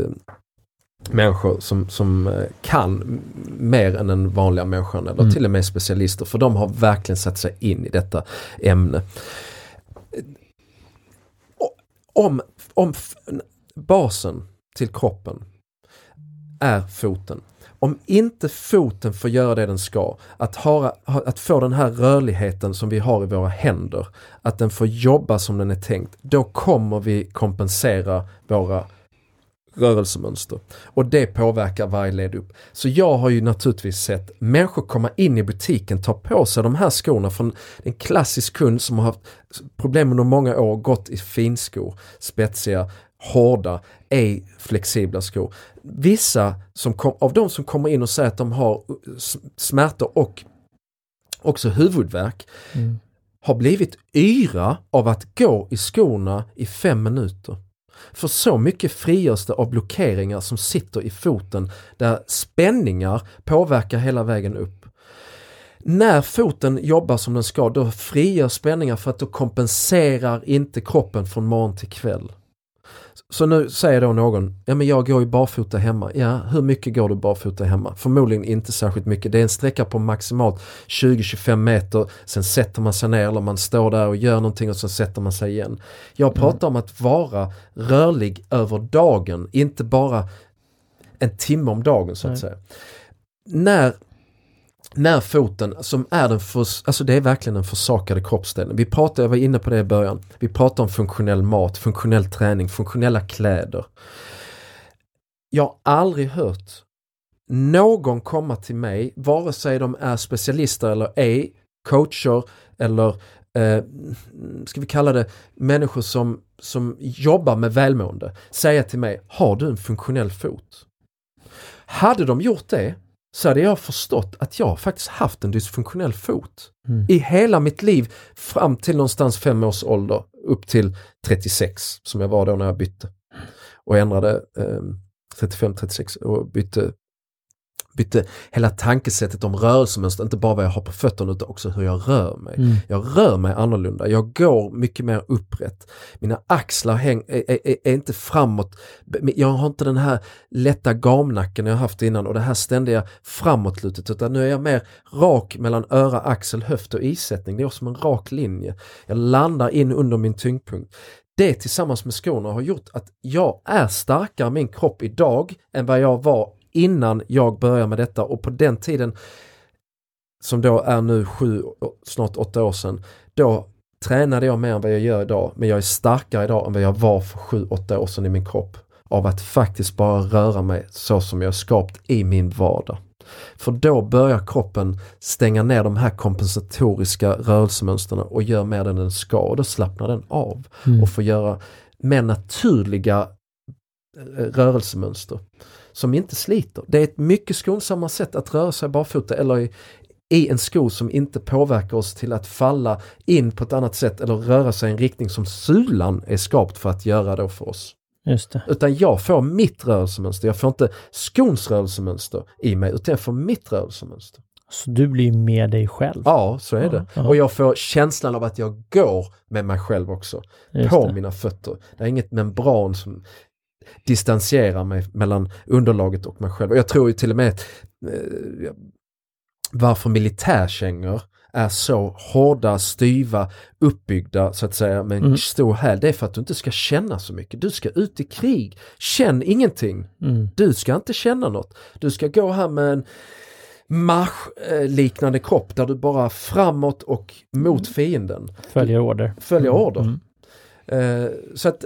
människor som, som eh, kan mer än den vanliga människan eller mm. till och med specialister för de har verkligen satt sig in i detta ämne. Om, om basen till kroppen är foten om inte foten får göra det den ska, att, ha, att få den här rörligheten som vi har i våra händer, att den får jobba som den är tänkt, då kommer vi kompensera våra rörelsemönster. Och det påverkar varje led upp. Så jag har ju naturligtvis sett människor komma in i butiken, ta på sig de här skorna från en klassisk kund som har haft problem under många år, gått i finskor, spetsiga, hårda, ej flexibla skor. Vissa som kom, av de som kommer in och säger att de har smärtor och också huvudvärk mm. har blivit yra av att gå i skorna i fem minuter. För så mycket frigörs det av blockeringar som sitter i foten där spänningar påverkar hela vägen upp. När foten jobbar som den ska då frigörs spänningar för att då kompenserar inte kroppen från morgon till kväll. Så nu säger då någon, ja men jag går ju barfota hemma. Ja, hur mycket går du barfota hemma? Förmodligen inte särskilt mycket. Det är en sträcka på maximalt 20-25 meter. Sen sätter man sig ner eller man står där och gör någonting och sen sätter man sig igen. Jag mm. pratar mm. om att vara rörlig över dagen, inte bara en timme om dagen så att Nej. säga. När när foten, som är den för, alltså det är verkligen den försakade kroppsdelen. Vi pratade, jag var inne på det i början, vi pratade om funktionell mat, funktionell träning, funktionella kläder. Jag har aldrig hört någon komma till mig, vare sig de är specialister eller ej, coacher eller eh, ska vi kalla det människor som, som jobbar med välmående, säga till mig, har du en funktionell fot? Hade de gjort det så hade jag förstått att jag faktiskt haft en dysfunktionell fot. Mm. I hela mitt liv fram till någonstans fem års ålder upp till 36 som jag var då när jag bytte. Och ändrade eh, 35-36 och bytte bytte hela tankesättet om rörelsemönster, inte bara vad jag har på fötterna utan också hur jag rör mig. Mm. Jag rör mig annorlunda, jag går mycket mer upprätt. Mina axlar häng, är, är, är, inte framåt, jag har inte den här lätta gamnacken jag haft innan och det här ständiga framåtlutet utan nu är jag mer rak mellan öra, axel, höft och isättning. Det är som en rak linje. Jag landar in under min tyngdpunkt det tillsammans med skorna har gjort att jag är starkare i min kropp idag än vad jag var innan jag började med detta och på den tiden som då är nu sju, snart åtta år sedan, då tränade jag mer än vad jag gör idag men jag är starkare idag än vad jag var för sju, åtta år sedan i min kropp. Av att faktiskt bara röra mig så som jag är skapt i min vardag. För då börjar kroppen stänga ner de här kompensatoriska rörelsemönstren och gör mer än den ska och då slappnar den av mm. och får göra mer naturliga rörelsemönster som inte sliter. Det är ett mycket skonsammare sätt att röra sig barfota eller i, i en sko som inte påverkar oss till att falla in på ett annat sätt eller röra sig i en riktning som sulan är skapt för att göra då för oss. Utan jag får mitt rörelsemönster, jag får inte skons rörelsemönster i mig utan jag får mitt rörelsemönster. Så du blir med dig själv? Ja, så är Ja, det. ja. Och jag får känslan av att jag går med mig själv också. Just på det. mina fötter. Det är inget membran som distanserar mig mellan underlaget och mig själv. Och jag tror ju till och med eh, varför militärkängor är så hårda, styva, uppbyggda så att säga med en Mm. stor häl. Det är för att du inte ska känna så mycket. Du ska ut i krig. Känn ingenting. Mm. Du ska inte känna något. Du ska gå här med en marschliknande kropp där du bara framåt och mot fienden Följer order. följer Mm. order. Mm. Eh, så att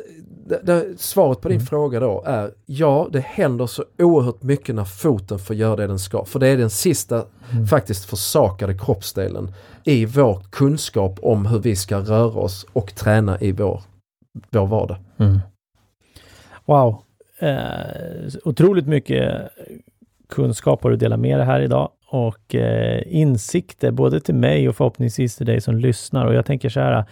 det, svaret på din Mm. fråga då är ja, det händer så oerhört mycket när foten får göra det den ska. För det är den sista Mm. faktiskt försakade kroppsdelen i vår kunskap om hur vi ska röra oss och träna i vår, vår vardag. Mm. Wow. Eh, otroligt mycket kunskap har du delat med dig här idag och eh, insikter både till mig och förhoppningsvis till dig som lyssnar. Och jag tänker så här,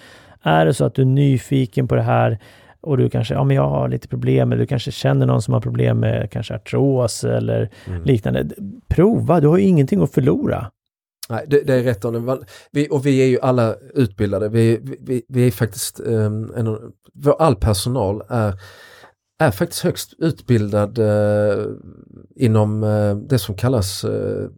är det så att du är nyfiken på det här och du kanske, ja men jag har lite problem eller du kanske känner någon som har problem med kanske artros eller Mm. liknande. Prova, du har ju ingenting att förlora. Nej, det, det är rätt Arne. Vi, och vi är ju alla utbildade. Vi, vi, vi är faktiskt, um, en, vår, all personal är, är faktiskt högst utbildad eh, inom eh, det som kallas uh,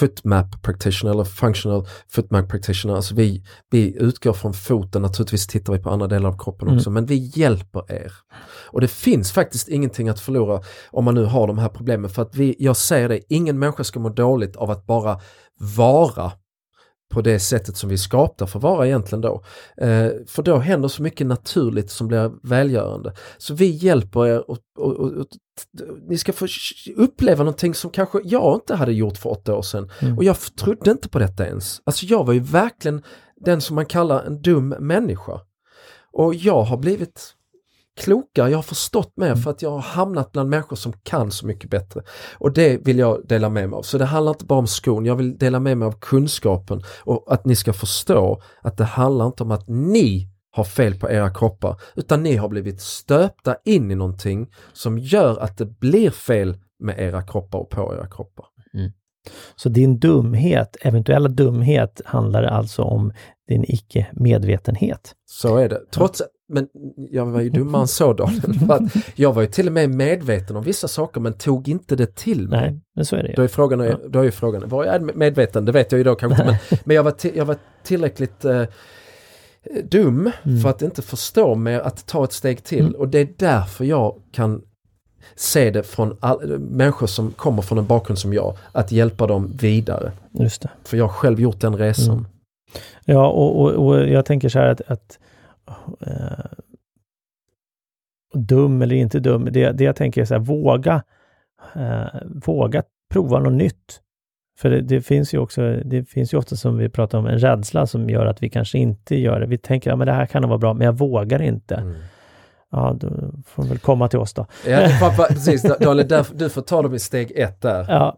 footmap practitioner eller functional footmap practitioner. Alltså vi, vi utgår från foten, naturligtvis tittar vi på andra delar av kroppen Mm. också, men vi hjälper er. Och det finns faktiskt ingenting att förlora om man nu har de här problemen för att vi, jag säger det, ingen människa ska må dåligt av att bara vara på det sättet som vi skapar för att vara egentligen då. Eh, för då händer så mycket naturligt som blir välgörande. Så vi hjälper er och, och, och, och ni ska få uppleva någonting som kanske jag inte hade gjort för åtta år sedan. Mm. Och jag trodde inte på detta ens. Alltså jag var ju verkligen den som man kallar en dum människa. Och jag har blivit klokare, jag har förstått mer för att jag har hamnat bland människor som kan så mycket bättre. Och det vill jag dela med mig av. Så det handlar inte bara om skon, jag vill dela med mig av kunskapen och att ni ska förstå att det handlar inte om att ni har fel på era kroppar utan ni har blivit stöpta in i någonting som gör att det blir fel med era kroppar och på era kroppar. Så din dumhet, eventuella dumhet, handlar alltså om din icke-medvetenhet. Så är det. Trots men jag var ju dummare än så Daniel. Jag var ju till och med medveten om vissa saker men tog inte det till mig. Nej, men så är det Då är frågan, då är ju frågan var jag medveten? Det vet jag ju då kanske. Men, men jag, var jag var tillräckligt eh, dum Mm. för att inte förstå mer att ta ett steg till. Och det är därför jag kan se det från all, människor som kommer från en bakgrund som jag, att hjälpa dem vidare. Just det. För jag har själv gjort den resan. Mm. Ja, och, och, och jag tänker så här att, att eh, dum eller inte dum, det, det jag tänker är så här, våga, eh, våga prova något nytt. För det, det finns ju också, det finns ju ofta som vi pratar om, en rädsla som gör att vi kanske inte gör det. Vi tänker, ja men det här kan nog vara bra, men jag vågar inte. Mm. Ja, då får de väl komma till oss då. Ja, pappa, precis, Daniel, där, du får ta dem i steg ett där. Ja,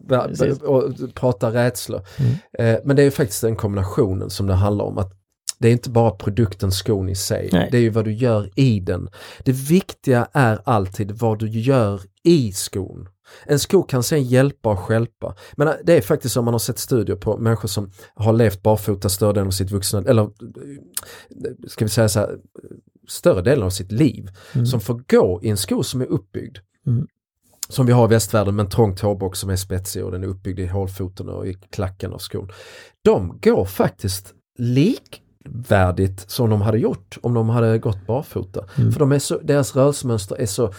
och prata rädslor. Mm. Eh, men det är ju faktiskt den kombinationen som det handlar om. att Det är inte bara produkten skon i sig, Nej. det är ju vad du gör i den. Det viktiga är alltid vad du gör i skon. En sko kan sen hjälpa och stjälpa. Men eh, det är faktiskt som man har sett studier på människor som har levt barfota större delen av sitt vuxna, eller eh, ska vi säga så här, större delen av sitt liv, Mm. som får gå i en sko som är uppbyggd. Mm. Som vi har i västvärlden med en trång tåbock som är spetsig och den är uppbyggd i hålfoten och i klacken av skon. De går faktiskt likvärdigt som de hade gjort om de hade gått barfota. Mm. För de är så, deras rörelsemönster är så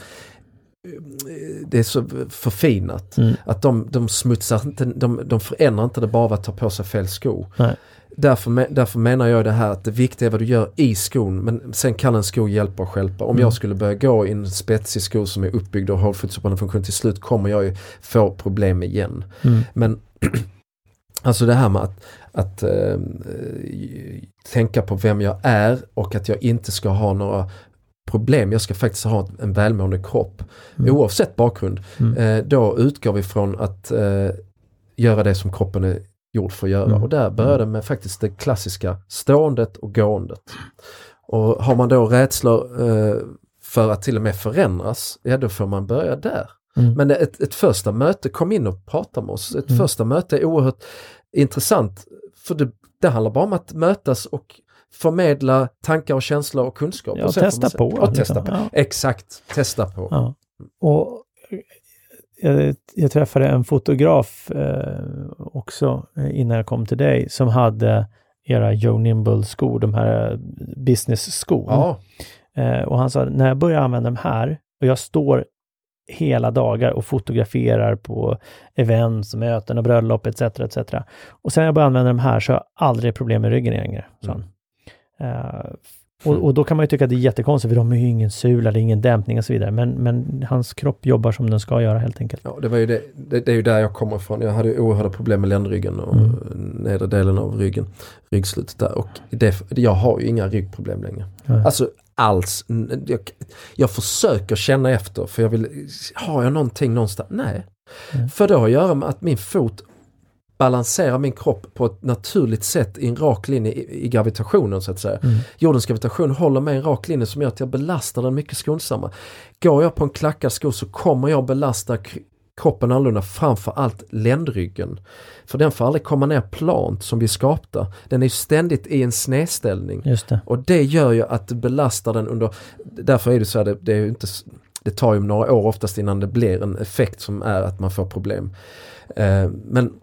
det är så förfinat Mm. att de, de smutsar inte, de, de förändrar inte det bara av att ta på sig fel sko. Nej. Därför, därför menar jag det här att det viktiga är vad du gör i skon men sen kan en sko hjälpa och stjälpa. Om Mm. jag skulle börja gå i en spetsig sko som är uppbyggd och hållfotsuppehållande funktion till slut kommer jag ju få problem igen. Mm. Men alltså det här med att, att eh, tänka på vem jag är och att jag inte ska ha några problem, jag ska faktiskt ha en välmående kropp. Mm. Oavsett bakgrund. Mm. Eh, då utgår vi från att eh, göra det som kroppen är gjord för att göra. Mm. Och där började med faktiskt det klassiska ståendet och gåendet. Och har man då rädslor eh, för att till och med förändras, ja då får man börja där. Mm. Men ett, ett första möte, kom in och prata med oss. Ett mm. första möte är oerhört intressant för det, det handlar bara om att mötas och förmedla tankar och känslor och kunskap. Ja, och testa på. Och liksom. testa på. Ja. Exakt, testa på. Ja. Och jag, jag, träffade en fotograf eh, också eh, innan jag kom till dig som hade era Joe Nimble-skor, de här business-skor. Ja. Eh, och han sa, när jag börjar använda de här och jag står hela dagar och fotograferar på events, möten och bröllop etc. etc. Och sen jag börjar använda de här så har jag aldrig problem med ryggen längre. Mm. Uh, och, och, då kan man ju tycka att det är jättekonstigt, för de har ju ingen sula, det är ingen dämpning och så vidare. Men, men hans kropp jobbar som den ska göra helt enkelt. Ja, det, var ju det, det, det är ju där jag kommer ifrån. Jag hade oerhörda problem med ländryggen och mm. nedre delen av ryggen, ryggslutet där. Och det, jag har ju inga ryggproblem längre. Mm. Alltså alls. Jag, jag försöker känna efter för jag vill, har jag någonting någonstans? Nej. Mm. För det har att göra med att min fot balansera min kropp på ett naturligt sätt i en rak linje i, i gravitationen så att säga. Mm. Jordens gravitation håller mig i en rak linje som gör att jag belastar den mycket skonsammare. Går jag på en klackad sko så kommer jag belasta kroppen annorlunda, framför allt ländryggen. För den får aldrig komma ner plant som vi skapta. Den är ständigt i en snedställning. Det. Och det gör ju att du belastar den under, därför är det så här, det, det är inte det tar ju några år oftast innan det blir en effekt som är att man får problem. Eh, men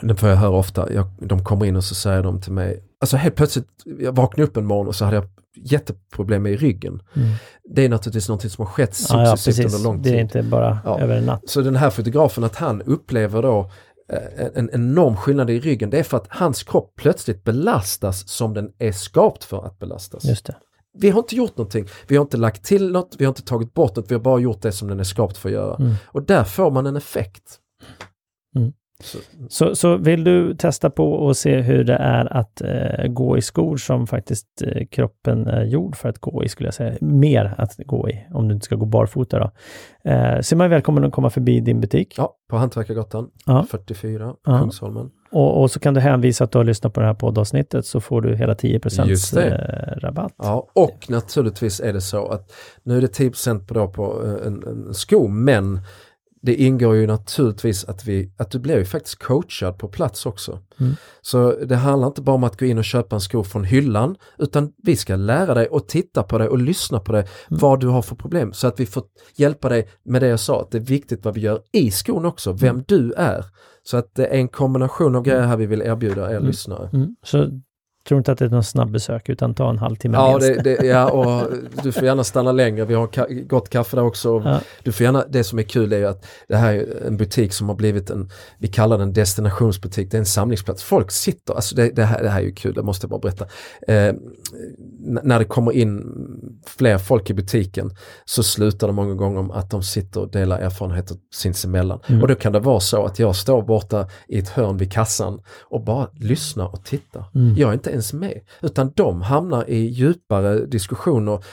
det får jag höra ofta, jag, de kommer in och så säger de till mig, alltså helt plötsligt, jag vaknade upp en morgon och så hade jag jätteproblem med ryggen. Mm. Det är naturligtvis något som har skett successivt ja, ja, under lång tid. Det är inte bara ja. över en natt. Så den här fotografen, att han upplever då eh, en enorm skillnad i ryggen, det är för att hans kropp plötsligt belastas som den är skapt för att belastas. Just det. Vi har inte gjort någonting, vi har inte lagt till något, vi har inte tagit bort något, vi har bara gjort det som den är skapt för att göra. Mm. Och där får man en effekt. Mm. Så. så, så vill du testa på och se hur det är att eh, gå i skor som faktiskt eh, kroppen är gjord för att gå i, skulle jag säga. Mer att gå i, om du inte ska gå barfota då. Eh, så är man välkommen att komma förbi din butik. Ja, på Hantverkargatan ja. 44, ja. Kungsholmen. Och, och, så kan du hänvisa att du har lyssnat på det här poddavsnittet så får du hela 10 eh, rabatt. Ja, och naturligtvis är det så att nu är det 10 på, på eh, en, en sko, men det ingår ju naturligtvis att, vi, att du blir ju faktiskt coachad på plats också. Mm. Så det handlar inte bara om att gå in och köpa en sko från hyllan utan vi ska lära dig och titta på dig och lyssna på dig mm. vad du har för problem så att vi får hjälpa dig med det jag sa, att det är viktigt vad vi gör i skon också, vem mm. du är. Så att det är en kombination av grejer här vi vill erbjuda er mm. lyssnare. Mm. Så tror inte att det är någon snabbbesök utan ta en halvtimme ja, det, det, ja, och du får gärna stanna längre. Vi har ka gott kaffe där också. Ja. Du får gärna, det som är kul är ju att det här är en butik som har blivit en, vi kallar den destinationsbutik, det är en samlingsplats. Folk sitter, alltså det, det, här, det här är ju kul, det måste jag bara berätta. Eh, när det kommer in fler folk i butiken så slutar det många gånger med att de sitter och delar erfarenheter sinsemellan. Mm. Och då kan det vara så att jag står borta i ett hörn vid kassan och bara lyssnar och tittar. Mm. Jag är inte ens med, utan de hamnar i djupare diskussioner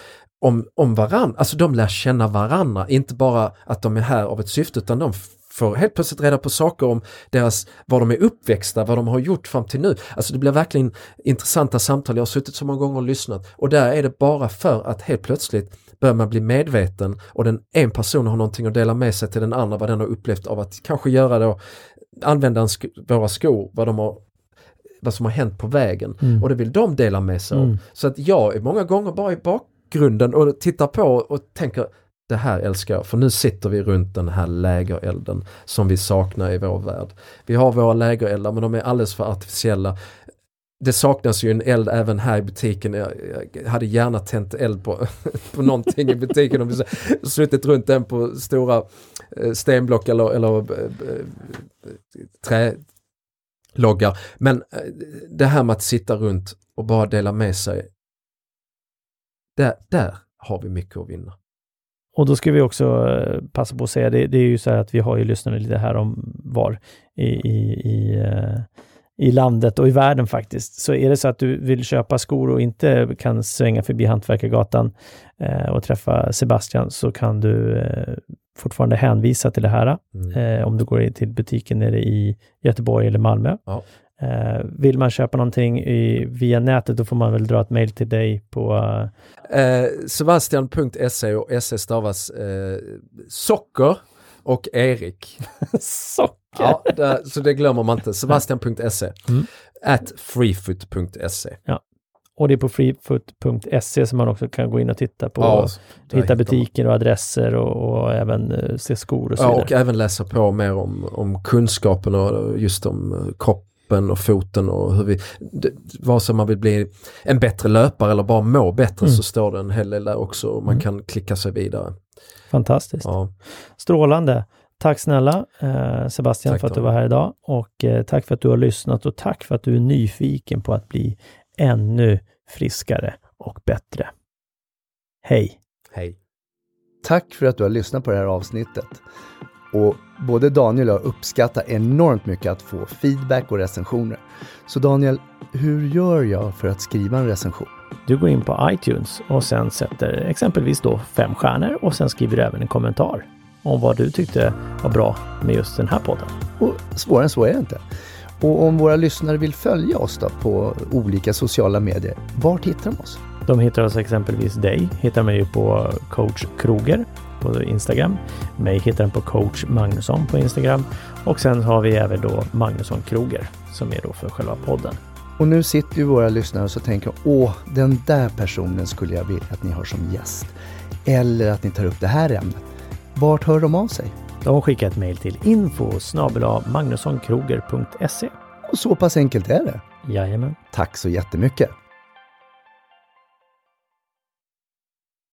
om, om varandra, alltså de lär känna varandra, inte bara att de är här av ett syfte utan de får helt plötsligt reda på saker om deras, var de är uppväxta, vad de har gjort fram till nu. Alltså det blir verkligen intressanta samtal, jag har suttit så många gånger och lyssnat och där är det bara för att helt plötsligt börjar man bli medveten och den en person har någonting att dela med sig till den andra vad den har upplevt av att kanske göra då, använda sk våra skor, vad de har vad som har hänt på vägen mm. och det vill de dela med sig mm. av. Så att jag är många gånger bara i bakgrunden och tittar på och tänker det här älskar jag, för nu sitter vi runt den här lägerelden som vi saknar i vår värld. Vi har våra lägereldar men de är alldeles för artificiella. Det saknas ju en eld även här i butiken. Jag, hade gärna tänt eld på, på någonting i butiken. Om vi suttit runt den på stora eh, stenblock eller, eller äh, trä, loggar. Men eh, det här med att sitta runt och bara dela med sig. Där, där har vi mycket att vinna. Och då ska vi också eh, passa på att säga, det, det är ju så här att vi har ju lyssnare lite här om var i, i, i, eh, i landet och i världen faktiskt. Så är det så att du vill köpa skor och inte kan svänga förbi Hantverkargatan eh, och träffa Sebastian så kan du eh, fortfarande hänvisa till det här. Mm. Eh, om du går till butiken nere i Göteborg eller Malmö. Ja. Eh, vill man köpa någonting i, via nätet då får man väl dra ett mail till dig på eh, Sebastian.se och se stavas eh, socker och Erik. socker? Ja, det, så det glömmer man inte. Sebastian.se mm. at freefoot.se. Ja. Och det är på freefoot.se som man också kan gå in och titta på, ja, hitta butiker och adresser och, och även uh, se skor och så Ja, vidare. och även läsa på mer om, om kunskapen och just om uh, kroppen och foten och hur vi, vare sig man vill bli en bättre löpare eller bara må bättre mm. så står det en hel del där också och man mm. kan klicka sig vidare. Fantastiskt. Ja. Strålande. Tack snälla eh, Sebastian tack för att du var här idag och tack för att du har lyssnat och tack för att du är nyfiken på att bli ännu friskare och bättre. Hej! Hej! Tack för att du har lyssnat på det här avsnittet. Och både Daniel och jag uppskattar enormt mycket att få feedback och recensioner. Så Daniel, hur gör jag för att skriva en recension? Du går in på iTunes och sen sätter exempelvis då fem stjärnor och sen skriver du även en kommentar om vad du tyckte var bra med just den här podden. Och svårare än så är det inte. Och om våra lyssnare vill följa oss då på olika sociala medier, vart hittar de oss? De hittar oss exempelvis dig, hittar mig på coach Kroger på Instagram. Mig hittar den på coach Magnusson på Instagram och sen har vi även då Magnusson Kroger som är då för själva podden. Och nu sitter ju våra lyssnare och så tänker åh, den där personen skulle jag vilja att ni har som gäst. Eller att ni tar upp det här ämnet. Vart hör de av sig? De skickar ett mejl till info magnussonkroger.se. Och så pass enkelt är det. Jajamän. Tack så jättemycket.